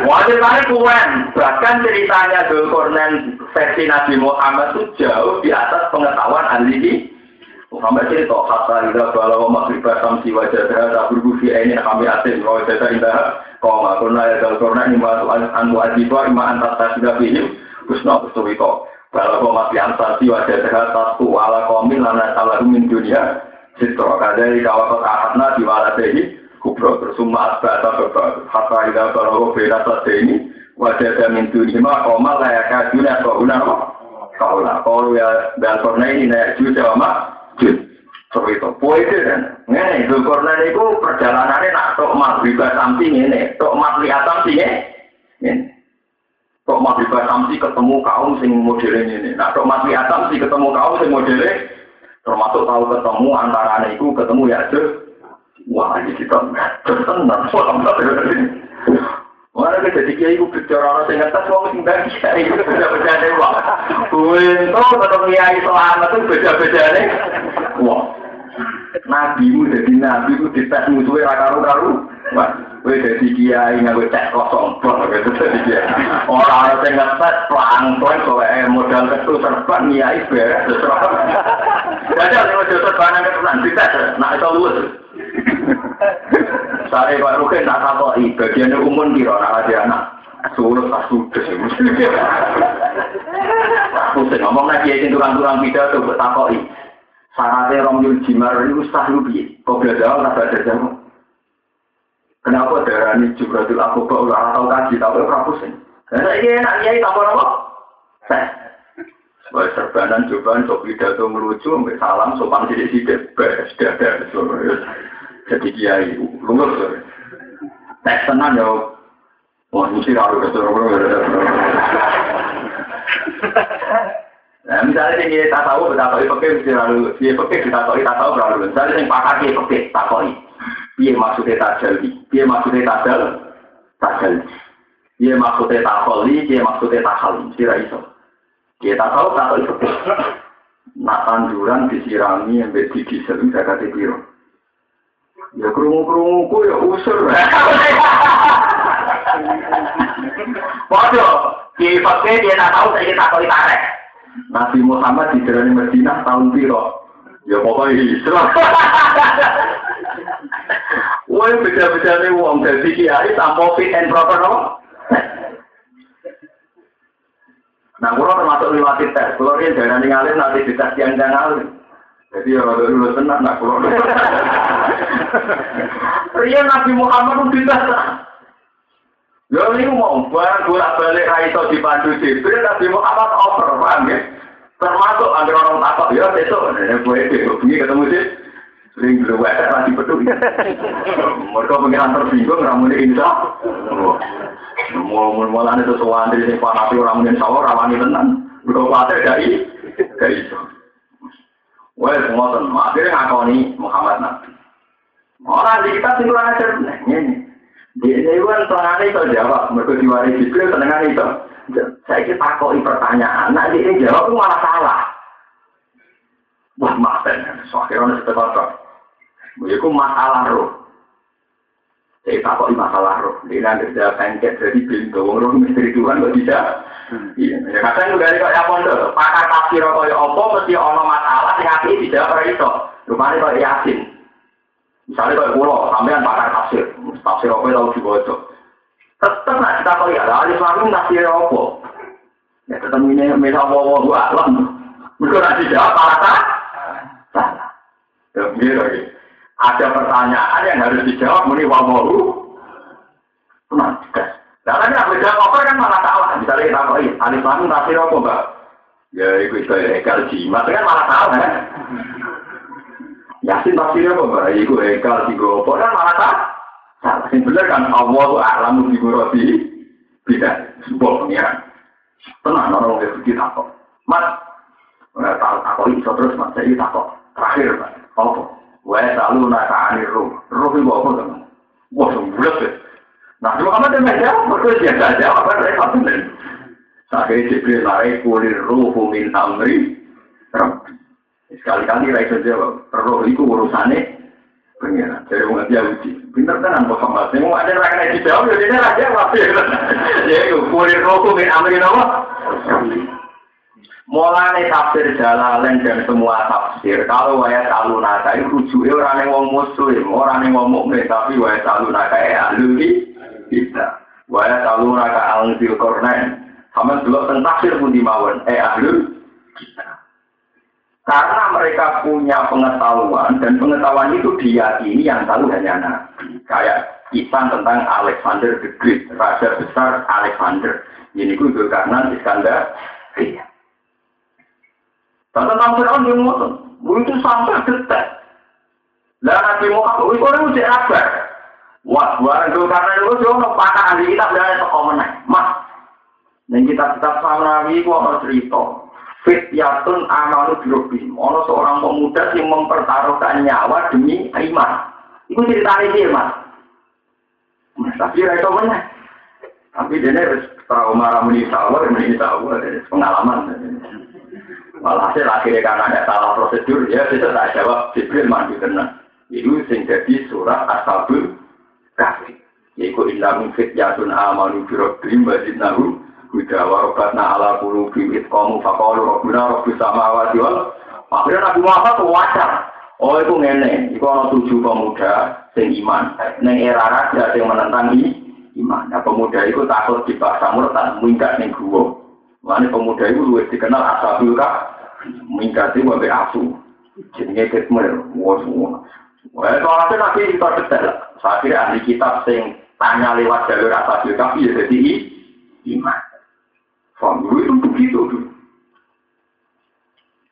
Wajib kali kuen, bahkan ceritanya Dzulkarnain versi Nabi Muhammad itu jauh di atas pengetahuan ahli Muhammad cerita kata ida kalau maghrib samsi wajah tak berbusi ini kami asin wajah indah kau nggak pernah ya Dzulkarnain ima anu ajiba ima antar ini kusna kusnawiko. Kalau kau masih antar si wajah tak tu ala komil lana salah min dunia Sitro kadari kawakot ahadna diwaladehi kubro tersumma asba atau bebal hatta ida barogo beda ini wajah jamin dunima koma layak dunia kohuna kaula kalau ya dan korna ini naik juga sama jud so itu. Poin kan ini itu korna itu perjalanannya nak tok maghrib samping ini tok maghrib samping ini tok maghrib samsi ketemu kaum sing modelnya ini nak tok maghrib samsi ketemu kaum sing modelnya termasuk tahu ketemu antara itu ketemu ya wah ini kita tenang soalnya Mana kita jadi kiai itu bicara orang ngetes wong sing dari kiai itu beda-beda deh wah. Untuk ketemu kiai selamat itu beda-beda deh. Wah. Nabi mu jadi nabi itu dites musuhnya rakaru-karu. Wah, gue jadi kiai nggak gue cek kosong bang gitu jadi kiai. Orang orang yang ngetes pelan-pelan kalau modal itu serban kiai beres. Jadi kalau modal serban ketulan dites, nah itu luwes. Saya Pak Rukin tak tahu bagian umum kira anak ada anak. Suruh tak sudah sih. Pusing ngomong lagi ya turang-turang pidato buat takoi. Syaratnya rong yul jimar itu sah lu piye? Kok belajar tak belajar jamu? Kenapa darah ini juga tuh aku kok ulah tahu kaji tapi ora pusing. Karena ini enak kiai tambah apa? Sebagai serbanan cobaan sok pidato melucu, salam sopan sidik sidik, beres dada, jadi kiai lulus. Tes tenan ya, wah mesti harus kesurupan. Nah, misalnya ini kita tahu betapa pakai mesti lalu, dia pakai kita tahu kita tahu berlalu. Misalnya yang pakar dia pakai tak tahu. Dia maksudnya tajal, dia maksudnya tajal, tajal. Dia maksudnya takoli, dia maksudnya takali, tidak iso. Dia tak tahu tak tahu. Nak tanduran disirami yang bedi diesel, saya kata biru. Ya kerungu-kerungu ku ya usur. Waduh, Kiai fakir dia tak tahu saya tak tahu tarik. Nabi Muhammad di jalan Medina tahun piro. Ya pokoknya Islam. Wah beda-beda nih uang dari kiai tanpa fit and proper no. Nah, kalau termasuk lewat tes, kalau dia jangan ninggalin nanti dites yang jangan Jadi ya ada dulu tenang, nah kalau Ria Nabi Muhammad itu tidak Ya ini mau barang bolak balik raiso di pandu Jibril Nabi Muhammad over, paham ya? Termasuk ada orang takut ya besok, ini gue itu ketemu sih. Sering belum ada lagi betul. Mereka pengiran tersinggung, ramunya insya. Mulai-mulai itu soal dari sini panasi orang mungkin sawah rawani tenang. Udah khawatir dari dari itu. Wah, semua teman. Akhirnya ngakoni Muhammad Nabi. Orang di kita sih kurang ajar ini. Di ini kan tengah itu jawab. Mereka diwari Jibril tengah itu. Saya kita takoi pertanyaan. Nah, ini jawab itu malah salah. Wah, maafkan. So, akhirnya seperti itu. masalah roh. Saya takut masalah roh. Dia nanti sudah pengket jadi pintu. Wong roh misteri Tuhan kok bisa. Iya. Ya kadang juga dari kayak apa Pakar tafsir kaya apa mesti ono masalah sing api dijawab ora iso. Rupane kaya yasin. Misalnya kayak pulau, sampean pakar tafsir. Tafsir apa tau dibaca. Tetep nak kita kaya ada ahli suami tafsir apa. Ya tetep ini misal wawa gua alam. Mereka nanti jawab salah. Salah. Ya, gitu ada pertanyaan yang harus dijawab muni wawahu gas nah kan aku jawab apa kan malah salah misalnya kita koi alif lam tafsir apa mbak ya itu itu ekal jimat kan malah salah kan yasin tafsir apa mbak? Itu ekal jigopo kan malah salah yang benar kan Allah tuh alamu jigoroti tidak sebuah pengiran. Tenang orang yang begitu takut. Mas tahu aku itu terus mas. Saya takut. Terakhir mas. Apa? Wae selalu naka anir roh. Roh itu apa teman? Wah, sembulat ya. Nah, kamu dia jawab, mereka biasa jawab, apa satu nih. Sakit Jibril lari kulir roh min amri. Sekali-kali Raisa jawab, roh itu urusannya pengiran. Jadi mau dia uji. Pinter kan Muhammad. Mau ada rakyat dijawab, jadi dia raja pasti. Jadi kulir roh min amri apa? Mulai tafsir jalalain dan semua tafsir. Kalau waya salu naka itu orang yang wong muslim, orang yang wong mukmin. Tapi waya salu naka ya ahli kita. Waya salu alangzil kornen. Sama dulu tentang tafsir pun dimawon. Eh ahli kita. Karena mereka punya pengetahuan dan pengetahuan itu diyakini yang tahu hanya Nabi. Kayak kisah tentang Alexander the Great, raja besar Alexander. Ini itu karena Iskandar. Iya. Tentang Fir'aun yang ngotot, itu sampai detek. Lah Nabi Muhammad, itu orang udah apa? Wah, barang itu karena itu jono patah ahli dan toko meneh. Mas, dan kita kitab Nabi itu ada cerita. Fityatun amalu birobim. Ono seorang pemuda yang mempertaruhkan nyawa demi iman. Itu ini, Mas. Mas, tapi itu meneh. Tapi dia harus trauma ramuni sawah, ramuni sawah, pengalaman. Malah hasil akhirnya karena ada salah prosedur, ya bisa tak jawab Jibril mandi kena. Itu sing jadi surat Ashabul Kahfi. Yaitu inna min fityatun amanu bi rabbihim wa zidnahum huda wa rabbatna ala qulubi itqamu faqalu rabbuna rabbus samawati wal Akhirnya Nabi Muhammad wajar. Oh itu ngene, itu ada tujuh pemuda sing iman. Neng era raja yang menentang iman. Nah, pemuda itu takut dipaksa murtad, minggat ning gua. Mana pemuda itu luwes dikenal asabul kah, mingkati wabe asu. Jenenge kitmer, wah semua. Wah, soalnya nanti kita detail. Saya kira ahli kitab sing tanya lewat jalur asabul kah, ya jadi iman. Faham itu begitu dulu.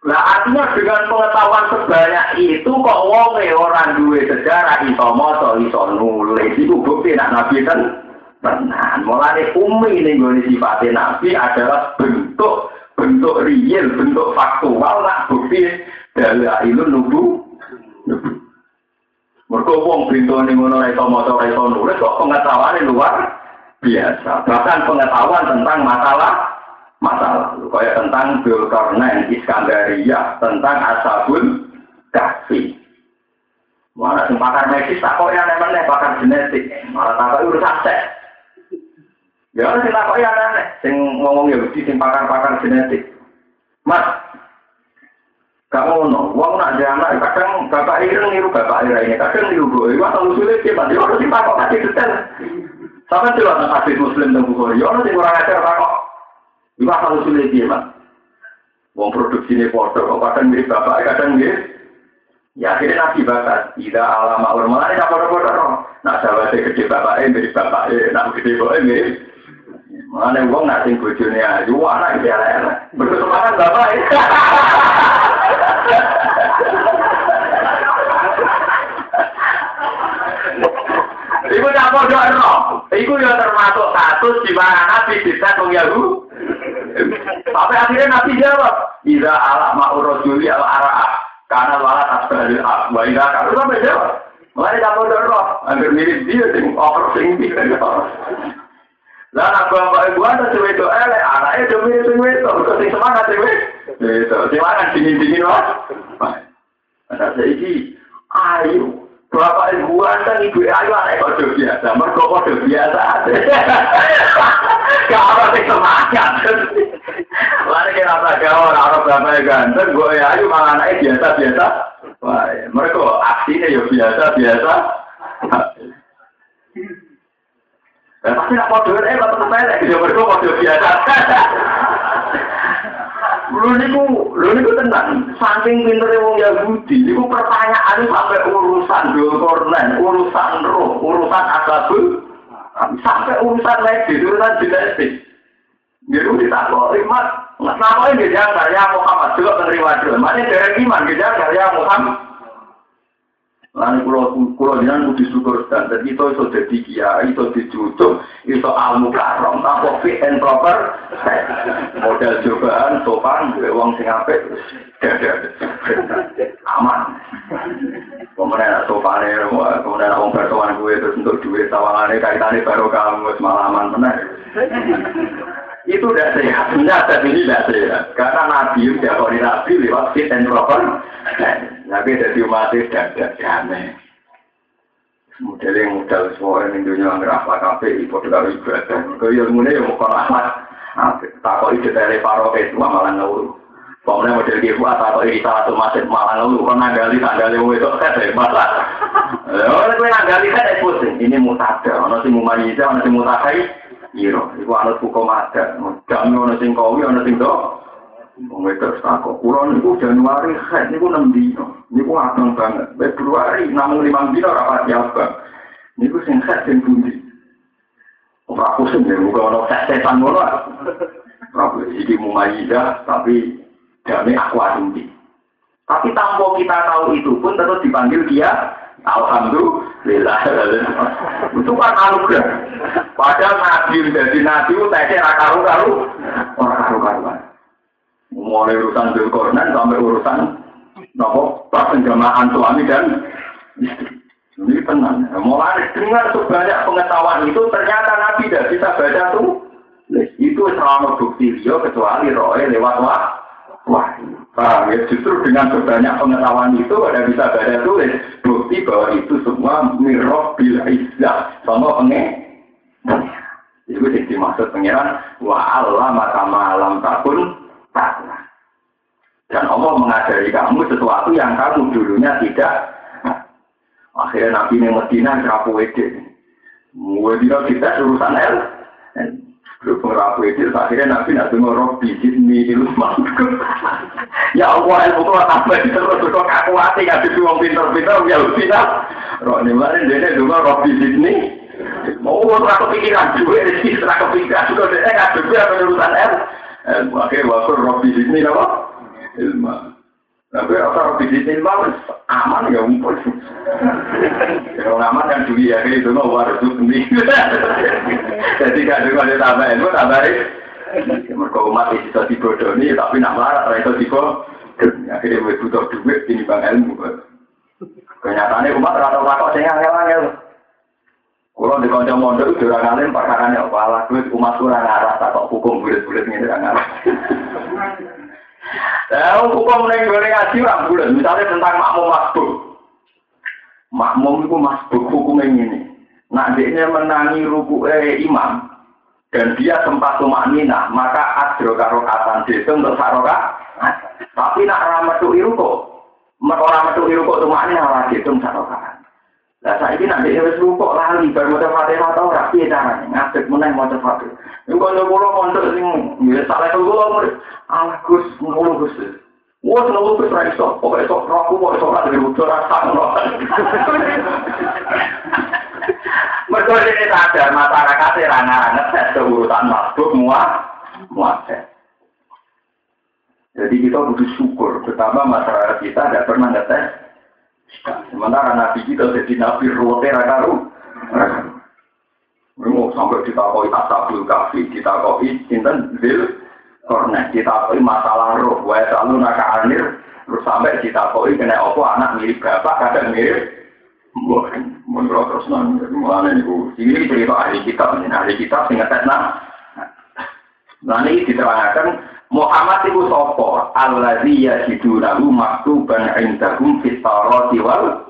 Nah artinya dengan pengetahuan sebanyak itu kok wong orang duwe sejarah iso maca iso nulis itu bukti nak nabi kan Tenan, mulai umi ini gue sifatnya nabi adalah bentuk bentuk real, bentuk faktual, nak bukti dari ilmu nubu. Mereka wong ini ngono reso moto reso nulis kok pengetahuan luar biasa. Bahkan pengetahuan tentang masalah masalah, kayak tentang Zulkarnain, Iskandaria, tentang Asabul Kahfi. Mana sing pakar medis tak kok yang namanya pakar genetik, malah tak urusan seks. Ya orang sing takoki aneh-aneh, sing ngomong Yahudi sing pakar-pakar genetik. Mas, gak ngono, wong nak anak kadang bapak ireng niru bapak ini, kadang niru gue, wah kalau sulit sih, mas, orang sing takok kasih detail. Sama sih hadis muslim dan bukhari, orang sing kurang ajar takok. Wah kalau sulit sih, mas. Wong produksi ini foto, kadang mirip bapak, kadang mirip Ya akhirnya nabi bakat, tidak alama ulama ini apa apa apa. Nak sahabat gede bapak ini mirip bapak ini, nak gede bapak ini mirip. Mana uang nak sing bojone ayu, anak iki elek. Berkesemangat bapak. Iku campur doa no. Iku ya termasuk status di mana Nabi bisa mengyahu. Sampai akhirnya Nabi jawab, "Ida ala ma'urojuli al ara'ah." Karena malah asbalil akbaira kalau sampai jawab. Mulai kamu dorong, hampir mirip dia sing over sing dia. Lah nak bapak ibu ada cewek itu elek, anaknya cuma mirip sing itu, terus sing semangat sing itu, semangat dingin dingin mas. Ada saya ayo, bapak ibu ada ibu ayo anak kode biasa, mereka kode biasa. Kalau sing semangat. Lari kira tak gawe orang bapak ganteng, gue ya ayo malah anaknya biasa biasa. Wah, mereka aksinya ya biasa biasa. Pasti nak kode eh bapak sepele, ya mereka kode biasa. Lu niku, lu niku tenang. Saking pinternya wong Yahudi, niku pertanyaan sampai urusan dokornen, urusan roh, urusan asabul, sampai urusan medis, urusan genetik. Jadi ditakut, imat, Kenapa ini jangan ya Muhammad juga menerima dulu. Mana dari iman jangan ya Muhammad. Lan kula kula jenengan kudu syukur sak dadi to iso dadi kiai to dicucuk iso almu karom apa fit and proper. Model cobaan sopan duwe wong sing apik aman. Pemeran sopan ya pemeran wong pertuan kuwi terus untuk duit sawangane kaitane baru kamu semalaman menar itu tidak sehat. Nyata ini tidak sehat. Karena Nabi udah kalau Nabi lewat fit and proper. Nabi dari umat tidak ada damai. Model yang modal semua yang dunia nggak apa kafe, ibu tidak ibadah. Kau yang mulai yang bukan rahmat. Tak kau itu dari paro itu malah ngawur. Pokoknya model dia buat atau salah satu masjid malah ngawur. Kau nanggali tanggali itu kan hebat Orang itu nanggali kan pusing. Ini mutada. Orang si mumayyidah, orang si mutakai. Iro, iku anut hukum adat. Jami ana sing kowi, ana sing do. Wong wedok sako. Kulo niku Januari haid niku 6 dino. Niku abang banget. Februari namung 5 dino ora pati abang. Niku sing haid sing pundi. Ora pusing ya, muga ana setan ngono. Ora iki mumayyidah tapi jami aku tinggi. Tapi tanpa kita tahu itu pun tetap dipanggil dia Alhamdulillah. Itu kan anugerah. Padahal nabi menjadi nabi itu tesnya rakaru karu orang karu karuan. Mulai urusan Zulkarnain sampai urusan nopo pas penjamahan suami dan. Ini tenang. Mulai dengan sebanyak pengetahuan itu ternyata nabi tidak bisa baca tuh. Itu selama bukti dia kecuali roe lewat wah. Paham ya? Justru dengan sebanyak pengetahuan itu ada bisa baca tulis bukti bahwa itu semua mirroh bil izzah sama penge. Itu yang dimaksud pengiran wa Allah maka malam takun taklah. Dan Allah mengajari kamu sesuatu yang kamu dulunya tidak. Akhirnya Nabi Medina kerapu wede. Medina kita urusan el. Berhubung itu, akhirnya Nabi nak dengar roh bijit ilmu Ya Allah, ilmu itu terus terus kaku hati, nggak bisa pinter-pinter, ya pinter. Roh ini mana dia dengar roh bijit. Mau uang kepikiran juga, rezeki setelah kepikiran juga, dia nggak juga urusan el. Akhirnya waktu roh bijit ini apa? Tapi rasa sini malas aman ya umpul. Kalau aman kan juga ya itu mau harus sendiri. Jadi gak ada tambah ilmu tambah Mereka umat itu bisa dibodoni tapi nak marah itu dibo. Akhirnya gue butuh duit ini bang ilmu. Kenyataannya umat rata-rata saya angel-angel. Kalau di konco mondok itu orang alim perkara apa alah duit umat kurang arah tak hukum bulat-bulat ini orang arah. Nah, hukum neng goreng ngaji orang bulan. Misalnya tentang makmum masbuk. Makmum itu masbuk hukum ini. Nah, dia menangi ruku eh, imam. dan dia sempat tumak nina, maka adro karokatan itu untuk saroka. Tapi nak ramah tuh iruko, orang metu iruko tumak nina lagi itu saroka. Nah saya ini nanti harus rukuk lali baru mau fatihah atau piye carane ngadeg meneh maca fatihah. Iku kanca kula mondok sing ya salah kula murid. Alah Gus, ngono Gus. Wah, selalu Gus ra iso. Pokoke sok roku kok iso ora dirujuk rasa ngono. Mereka ini sadar masyarakat rana ngetes urutan mabuk muat muat Jadi kita butuh syukur, pertama masyarakat kita tidak pernah ngetes. Sementara nabi kita jadi nabi rote rakaru. Mau sampai ditakoi asabul kafi, ditakoi inten zil kornet, ditakoi masalah roh, wa selalu naka anir, terus sampai ditakoi kena opo anak mirip bapak, kadang mirip menurut terus nang mulane niku. Ini cerita ahli kitab ahli kitab sing ngetes nah. Nah ini diterangkan Muhammad itu sopo alladzi yajidunahu maktuban indahum fit tawrati wal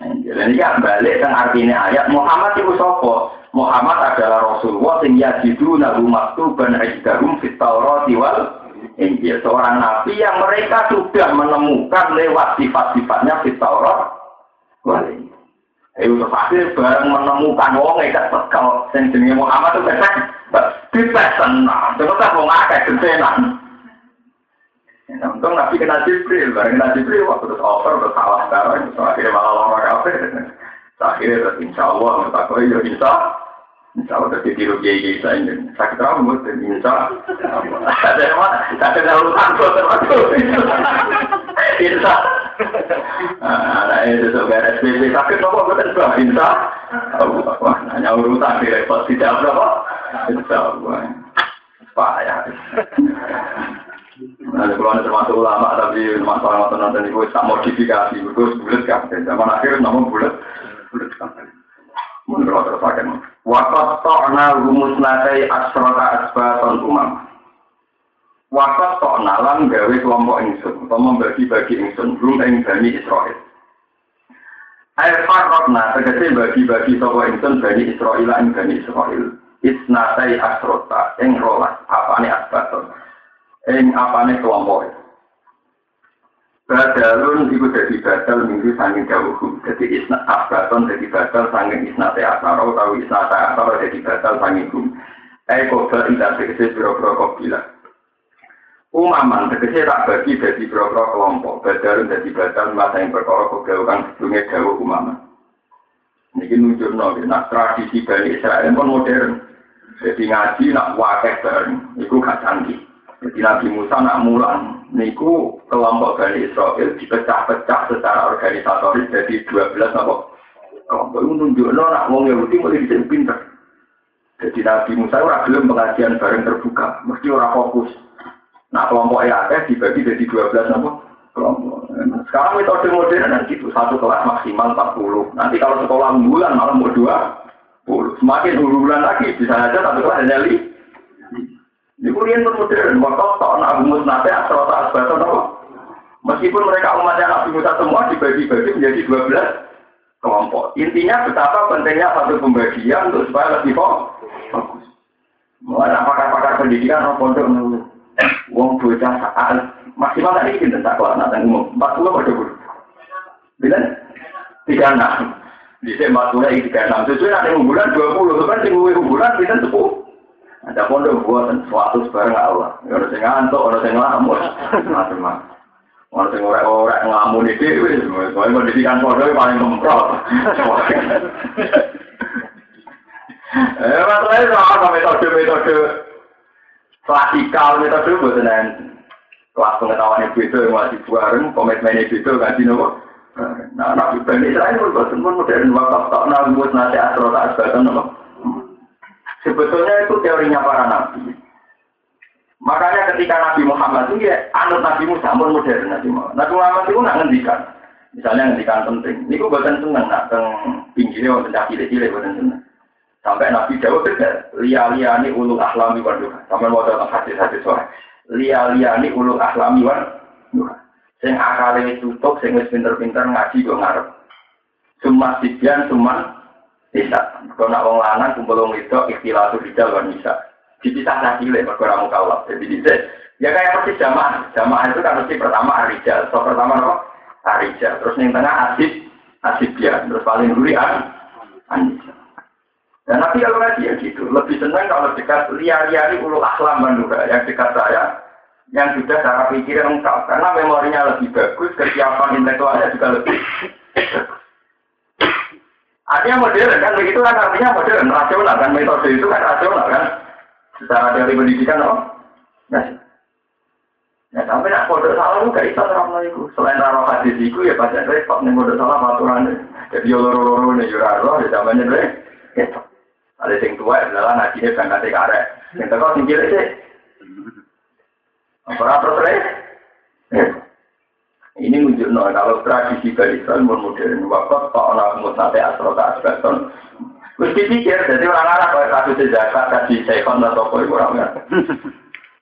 ini kan balik kan artinya ayat. Muhammad itu sopo Muhammad adalah Rasulullah sing yajidunahu maktuban indahum fit tawrati wal Injil. Seorang nabi yang mereka sudah menemukan lewat sifat-sifatnya fit Taurat wal Injil. Itu pasti bareng menemukan wong ikat tekel sing jenenge Muhammad itu besek dites tenang terus tak wong akeh gentenan Untung Nabi kena Jibril, bareng kena Jibril, waktu terus over, terus salah sekarang, terus akhirnya malah lama kafe. Akhirnya terus insya Allah, menurut aku, ya insya Insya Allah terus ditiru kiai kiai saya ini. Sakit rambut, insya Allah. Ada yang mana? Sakit urusan termasuk. Insya Nah, itu tuh beres SPP sakit apa betul bah insya Allah. Hanya urusan direpot tidak berapa? Insya Allah. Payah. Nah, kalau ada termasuk ulama tapi masalah masalah nanti itu tak modifikasi, itu bulat kan. Zaman akhir namun bulat, bulat kan. Menurut terpakai. Wakat ta'na rumus nakai asrota asbaton umam. Wakat tok nalan gawe kelompok ingsun, atau membagi-bagi ingsun, belum ing Bani Israel. Air farrokna, tegese bagi-bagi toko ingsun Bani Israel ing Bani Israel. Isnatai asrota, ing rolas, apane asbaton. Ing apane kelompok Badalun iku dadi badal minggu sanging jauhum. Jadi isna asbaton dadi badal sanging isnate asaro, tau isnate asaro dadi badal sanging hum. Eko bal indah tegese biro-biro kobilah. Umaman tegese tak bagi dari beberapa kelompok badal dari badal masa yang berkorok kegaukan sebelumnya jauh umaman. Ini nunjuk nabi, nak tradisi Bani Israel pun modern. Jadi ngaji nak wakil bareng, itu gak canggih. Jadi Nabi Musa nak mulang, niku kelompok Bani Israel dipecah-pecah secara organisatoris jadi 12 apa? Kelompok itu nunjuk nak wong Yahudi mulai bisa pinter. Jadi Nabi Musa ora gelem pengajian bareng terbuka, mesti ora fokus. Nah kelompok EAS dibagi jadi 12 apa? Kelompok. Sekarang metode modern kan gitu, satu kelas maksimal 40. Nanti kalau sekolah bulan malah mau dua puluh. Semakin bulan lagi bisa aja satu kelas hanya li. Ini kuliah modern, waktu tak nak rumus nate asal tak asbatan apa? Meskipun mereka umatnya Nabi Musa semua dibagi-bagi menjadi 12 kelompok. Intinya betapa pentingnya satu pembagian untuk supaya lebih fokus. Mulai pakar-pakar pendidikan orang pondok Wong bocah saat maksimal tadi kita tak kelas nanti umum empat puluh pada puluh. Bila tiga enam. Di sini empat puluh tiga enam. Sesuai nanti bulan dua puluh kan tinggal bulan kita sepuluh. Ada pondok buat suatu sebarang Allah. Orang sing ngantuk, orang sing ngelamun, macam-macam. Orang sing orang-orang ngelamun itu, soalnya pendidikan pondok paling kemprot. Eh, masalahnya sama metode-metode klasikal metode nanti kelas pengetahuan itu itu yang masih bareng komitmen itu itu kan nopo nah bani Israel pun bosan pun modern wakaf tak nabi buat nasi asro tak asbatan nopo sebetulnya itu teorinya para nabi makanya ketika Nabi Muhammad itu ya anut Nabi Musa pun modern Nabi Muhammad Nabi Muhammad itu nak ngendikan misalnya ngendikan penting ini gue buatan seneng nak teng pinggirnya buatan cakile cile buatan seneng Sampai Nabi Dawud tidak lia ini ulul ahlami wan duha. Sampai mau datang hadis-hadis sore. Lia-liani ulul ahlami wan duha. Sing akale tutup, sing wis pinter-pinter ngaji go ngarep. Cuma sidian, cuma bisa. Kalau nak wong lanang kumpul wong itu ikhtilatu rijal wan bisa. dipisah lagi oleh perkara mukallaf. Jadi bisa ya kayak persis jamaah. Jamaah itu kan mesti pertama arijal. So pertama apa? Arijal. Terus yang tengah asib, asib ya. Terus paling duri an, anisa. Dan nanti kalau lagi ya gitu, lebih senang kalau dekat liar-liari ulu akhlam manura yang dekat saya, yang sudah cara pikir lengkap, karena memorinya lebih bagus, kesiapan intelektualnya juga lebih Artinya modern kan begitu kan artinya modern, rasional kan metode itu kan rasional kan. Secara teori pendidikan oh. Nah, Ya sampai nak kode salah lu gak bisa terang itu. Selain raro hadis itu ya baca repot nih kode salah aturan Jadi yo loro loro nih juraro ya zamannya deh. Gitu. Ada yang tua adalah najinya berangkat ke karek. Yang teko singkir sih. Apa terus ini menunjuk no, kalau tradisi barisan modern, waktu tak orang mutate asal tak asbeton. Terus dipikir, jadi orang-orang kalau kasus zakat, kasih sekon atau orang ya.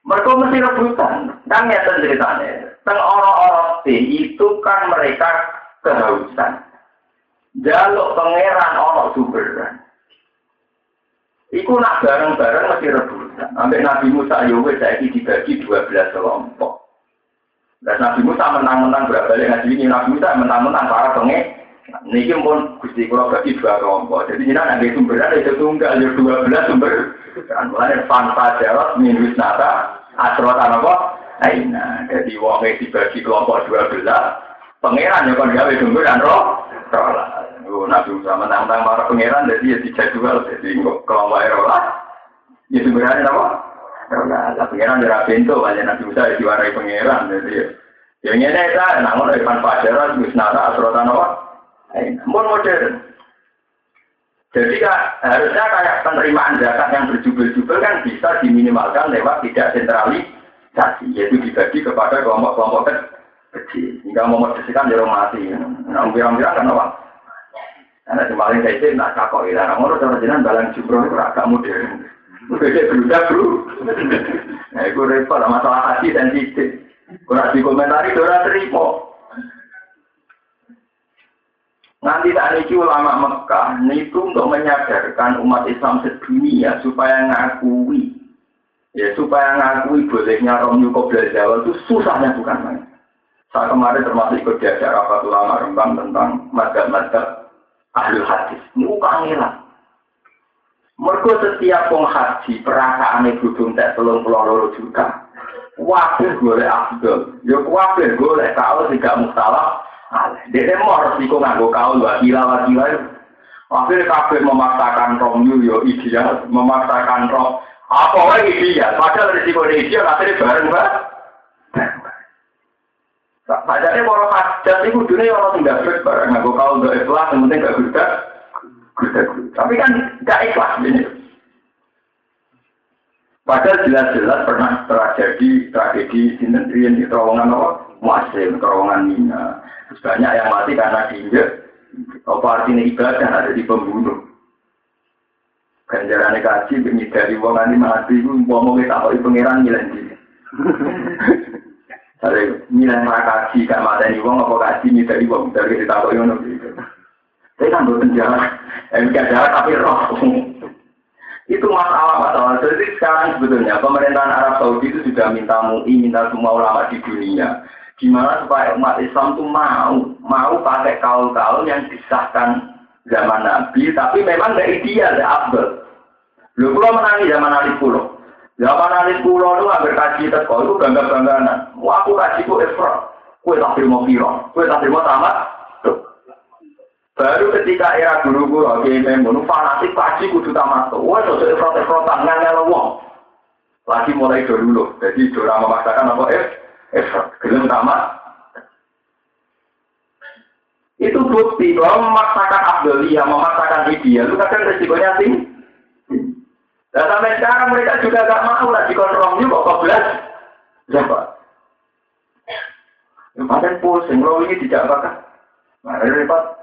Mereka mesti rebutan, kan ya ceritanya. Teng orang-orang itu kan mereka kehausan. Jaluk pangeran orang sumberan. Iku nak bareng-bareng mesti rebutan. Sampai Nabi Musa Yowe saya dibagi 12 kelompok. Dan Nabi Musa menang-menang berbalik ngaji ini Nabi Musa menang-menang para penge. Niki pun gusti kalau bagi dua kelompok. Jadi ini ada sumber ada itu tunggal ada dua belas sumber. Dan mulai fanta jarot minus nata asrot apa? Nah, jadi wong dibagi kelompok dua belas. Pangeran ya kan gawe sumber dan roh. Roh Nabi Musa menang-menang para pangeran jadi ya dijadwal jadi kelompok roh Ya sumbernya apa? Karena lah pangeran dari pintu banyak nabi Musa diwarai pangeran jadi yang ini kita namun Ivan Fajaran Wisnata Asrotan apa? Namun modern. Jadi kak, harusnya kayak penerimaan zakat yang berjubel-jubel kan bisa diminimalkan lewat tidak sentralisasi, yaitu dibagi kepada kelompok-kelompok kecil. Hingga memodifikasikan jero mati. Nah, bilang-bilang kan apa? Karena kemarin saya itu nak kakok ilah, namun orang jenengan balang jumroh itu agak modern. Beda berudah bro. Nah, itu repot masalah hati sensitif. Kurang dikomentari, orang terima. Nanti tak niki ulama Mekah itu untuk menyadarkan umat Islam sedunia supaya ngakui ya supaya ngakui bolehnya Rom Yuko Jawa itu susahnya bukan main. Saya kemarin termasuk ikut diajar rapat ulama Rembang tentang madhab-madhab ahli hadis. Ini ukangilah. Mergo setiap wong haji perasaane budung tak telung puluh loro juta. Wabih golek abdul. Yo wabih golek kau tidak mustalah. Dede mau resiko nganggo kau dua kila wakila. Akhirnya kabeh memaksakan romyu yo ideal, memaksakan rom. Apa wae ideal? Padahal risiko ideal akhirnya bareng mbak. Padahal kalau hajat itu dunia orang tidak bareng nganggo kau dua ikhlas, yang penting gak gudang. Tapi kan tidak ikhlas ini. Padahal jelas-jelas pernah terjadi tragedi di negeri di terowongan apa? Muasim, terowongan Mina. Terus banyak yang mati karena diinjek. Apa artinya ibadah ada di pembunuh. Ganjaran kaji dari wong ini mati mau kita apa pangeran nilai diri. Ada nilai kaji gak mati ini wong apa kaji dari wong dari kita apa yang saya kan berpenjara, MK jalan tapi roh. itu masalah-masalah. Jadi sekarang sebetulnya pemerintahan Arab Saudi itu sudah minta MUI, minta semua ulama di dunia. Gimana supaya umat Islam itu mau, mau pakai kaul-kaul yang disahkan zaman Nabi, tapi memang tidak ideal, tidak abdul. Lu pulau menangi zaman Ali Pulau. Zaman Ali Pulau itu hampir kaji teko, itu bangga-bangganan. Wah, aku kaji ku Efra. Kue tak terima kira, kue tak terima tamat. Baru ketika era guru-guru oke memang fanatik pasti kudu tamat. Wah, sosok protes-protes ngangel wong. Lagi mulai dulu, jadi dora memaksakan apa eh, eh, gelem tamat. Itu bukti bahwa memaksakan Abdulia, memaksakan ideal, itu kadang resikonya tinggi. Dan sampai sekarang mereka juga gak mau lagi kontrol kok belas. Siapa? Yang paling pusing, lo ini tidak bakal. Nah, repot.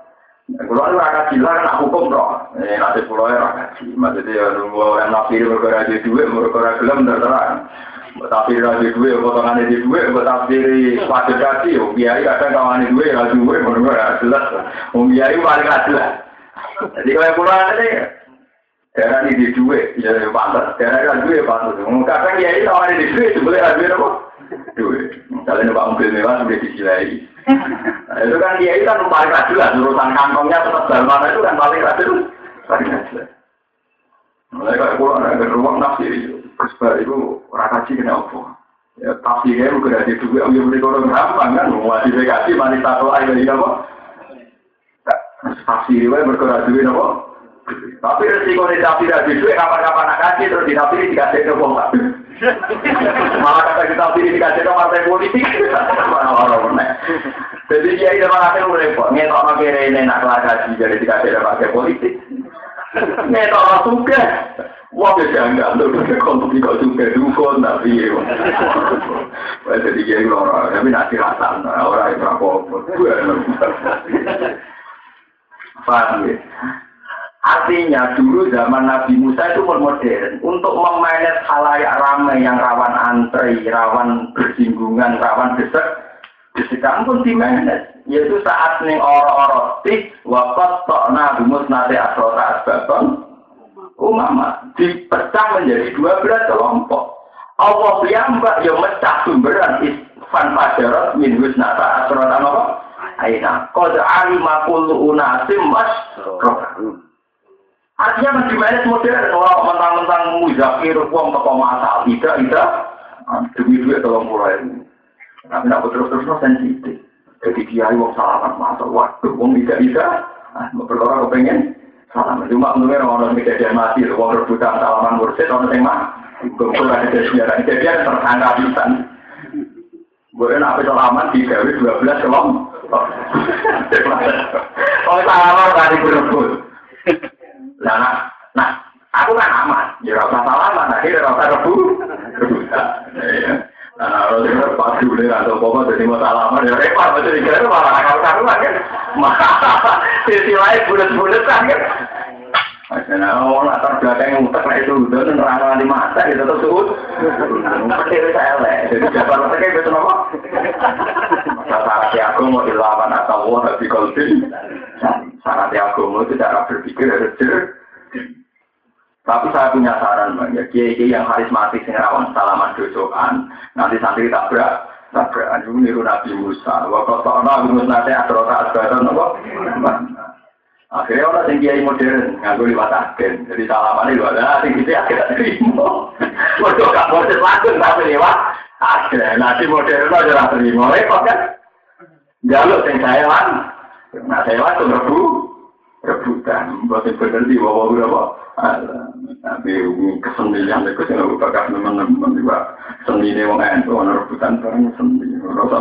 Kalau itu rakyat gila kan hukum dong. Ini nanti pulau ya rakyat gila. Maksudnya ya nunggu orang nafsir berkara di duit, berkara gelem terserah. Tapi raja duit, potongan di duit, tapi pada kaki, biaya kadang kawan di duit, raja duit, menurut jelas. Biaya paling jelas. Jadi kalau pulau ini, Daerah ini di duit, ya pantas. Daerah ini duit pantas. Kadang ya itu awalnya di duit, sebenarnya duit apa? Duit. Misalnya numpak mobil mewah sudah disilai. Nah, itu kan dia itu kan paling rajin lah, urusan kantongnya tetap dalam mana itu kan paling rajin, paling rajin. Mulai kayak pulau ada ruang nafsi itu, kesbah itu rakaji kena apa? Ya tafsirnya bukan ada duit, yang beli orang gampang kan, mau dikasih manis satu air dari apa? Tafsirnya bergerak duit apa? Tapi resiko di tapi dari duit kapan-kapan nak kasih terus di tapi dikasih ke bong Malah kata kita pilih dikasih ke partai politik. Jadi dia itu malah itu repot. Ngetok nak kira ini nak kasih jadi dikasih ke partai politik. Ngetok suka. Wah beda enggak tuh kalau tidak suka dukun tapi jadi dia orang tapi nanti rasa orang itu apa Paham ya? Artinya dulu zaman Nabi Musa itu modern untuk memanage halayak ramai yang rawan antri, rawan bersinggungan, rawan desek, desekan pun dimanage. Yaitu saat nih orang-orang tik wakat tokna bimus nate asrota asbaton umama dipecah menjadi dua belas kelompok. Allah piyambak yang mecah sumberan isfan pajarot min husnata asrota apa? Aina. Kode alima kullu unasim mas Artinya di mana modern, orang mentang-mentang muzakir, uang toko masal, tidak, tidak, demi duit tolong mulai. Tapi nak terus-terus sensitif. Jadi dia uang salaman masuk, waduh, uang tidak bisa, ah, berkorban kepengen, salaman. Cuma menurut orang kejadian mati, uang rebutan salaman mursid, orang yang mah, kumpul ada sejarah, kejadian tersangka bisa. Boleh nak salaman di gawe 12 kelompok. Oh, salaman tadi berebut. Nah, nah, nah, aku kan aman. Ya rasa salaman, akhirnya rasa rebu. Iya. Nah, kalau dia pas dulu atau apa jadi salaman ya repot, macam dikira malah akal karuan kan. Sisi lain bulat-bulat kan. Karena orang latar belakang yang utak itu udah nerang di mata itu tetap suut. Kecil saya lah. Jadi jawaban mereka itu apa? Syarat aku mau dilawan atau wah di kolbin. Syarat aku itu cara berpikir harus jer. Tapi saya punya saran bang ya, kiai yang karismatik sing rawan salaman dosokan, nanti santri tabrak, tabrak anu niru Nabi Musa. Waktu tak Nabi Musa nanti asrota asbatan apa? Akhirnya orang yang kiai modern nganggo liwat agen. Jadi salaman itu ada sing gitu akhirnya terima. Waduh gak modern langsung tapi lewat agen. Nanti modern aja lah terima. Repot kan? Jaluk sing saya lan. Nah saya lan rebu rebutan. Buat yang bener di bawah berapa? Tapi kesenian itu sih nggak bakal teman-teman juga mau nggak orang rebutan barang seni. Rasa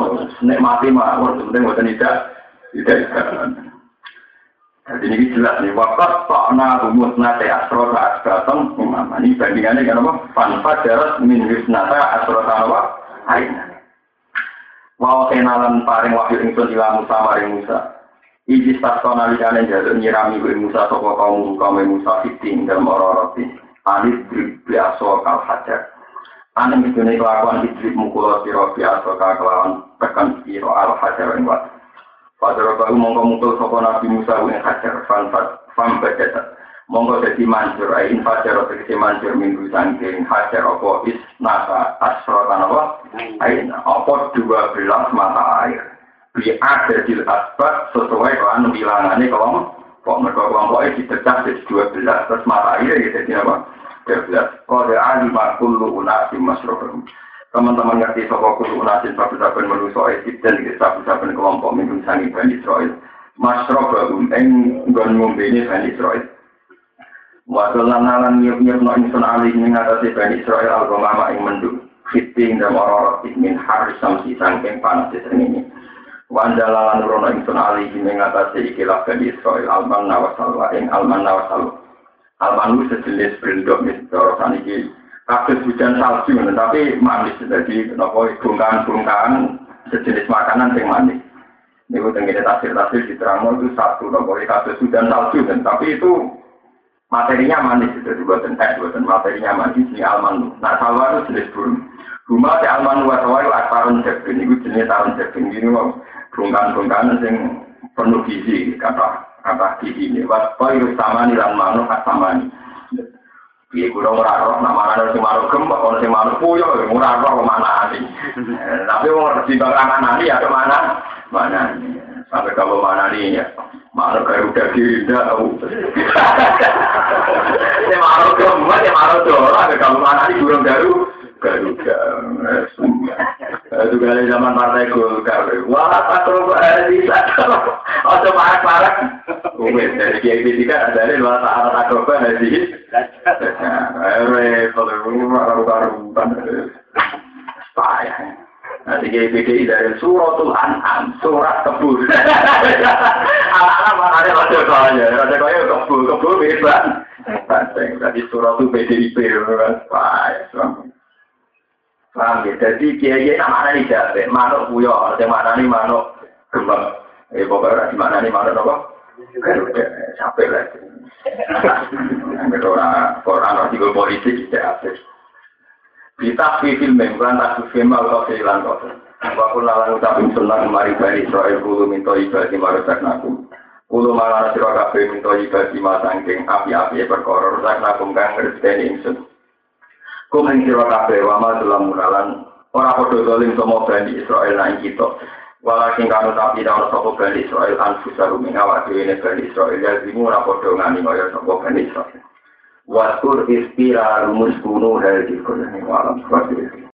mati mah, penting buat tidak tidak. Jadi ini jelas nih, wakat takna rumus nate asrota asbatam umama. Ini bandingannya kan apa? Fanfa darat min wisnata asrota apa? Aina. Mau kenalan paring wahyu ingsun ila Musa maring Musa. Iji stasto nalikane jaluk nyirami gue Musa soko kaum kaum Musa fitin dalam orang-orang Alif drip biaso kal hajar. Ane mitune kelakuan idrip mukul siro biaso kal kelawan tekan siro al hajar ing wat. Pada baru mongko mukul sopo Nabi Musa yang hajar fan fan baca Mongko jadi mancur, ain fajar atau kesi mancur minggu sangking hajar apa is nasa asro apa? Ain apa dua belas mata air. Bi ada di asbat sesuai dengan bilangannya kalau kok mereka kelompoknya dipecah jadi dua belas terus mata air ya jadi apa? Dua belas. Kode alimah kullu unasi masrohum teman-teman ngerti sopo kudu unasin sabu-saben menuso Egypt dan sabu-saben kelompok minggu sangi Bani Israel. Masroh bagum eng nggon ngombe ini Bani Israel. Wadol lan nyup-nyup no insun alih mengatasi Bani Israel al-gomama ing menduk. Fiting dan orang-orang min haris samsi sangking panas ini. Wandalalan rono insun alih mengatasi ikilah Bani Israel alman nawasalwa ing alman nawasalwa. Alman itu sejenis berindok misalnya saniki kasus hujan salju, tapi manis. Jadi, nopo bungkahan-bungkahan sejenis makanan yang manis. Ini tenggine tasir-tasir di terang itu satu nopo kasus hujan salju, dan tapi itu materinya manis. Jadi buatan es, buatan materinya manis. Ini alman. Nah, salwa itu jenis burung. Rumah si alman wa sawa itu akarun jebin. Itu jenis tarun jebin. Ini bungkahan-bungkahan yang penuh gizi, kata kata gizi ini. Waspa itu sama nih lan manuk sama nih. Iya, gue ora roh, nama ana sing manuk gembok, ana sing manuk puyuh, ora roh ke mana nih. Tapi wong ngerti bang mana nih, ada mana, Sampai kalau mana nih ya, mana kayak udah tahu. Ya manuk gembok, ya manuk dolar, kalau mana nih burung garu, Garuda. Itu kali zaman partai Golkar. Wah, Pak Robo bisa. Ojo parah-parah. Umum dari Kiai Tiga ada di luar saat Agoba haji. Repot, karu-karuan. Payah. Nanti Kiai PDI dari suratul an'am, surat kebun. Anak-anak mana ada raja kaya, raja kaya kebun, kebun bebas. Tadi suratul PDIP, payah. Paham ya? Jadi kiai nama ini jabe, manuk buyo, yang mana nih manuk gembang. Eh pokoknya di mana nih manuk apa? Capek lah. Orang Quran artikel politik tidak habis. Kita film membuat tak film atau film kau. Waktu nalar ucapin sunnah kemari bani Israel kulo minta ibadah marusak naku. Kulo malah sira kabeh minta ibadah masangking api-api perkara rusak nakum kang ngerteni ingsun. Kumen sira kabeh wa ma dalam munalan ora padha zalim sama Bani Israel nang kita. Walakin kanu tapi ora sapa Bani Israel anfusa ruming awak dhewe ne Bani Israel ya zimu ora padha ngani kaya sapa Bani Israel. Waskur ispira rumus kuno dari dikon ing alam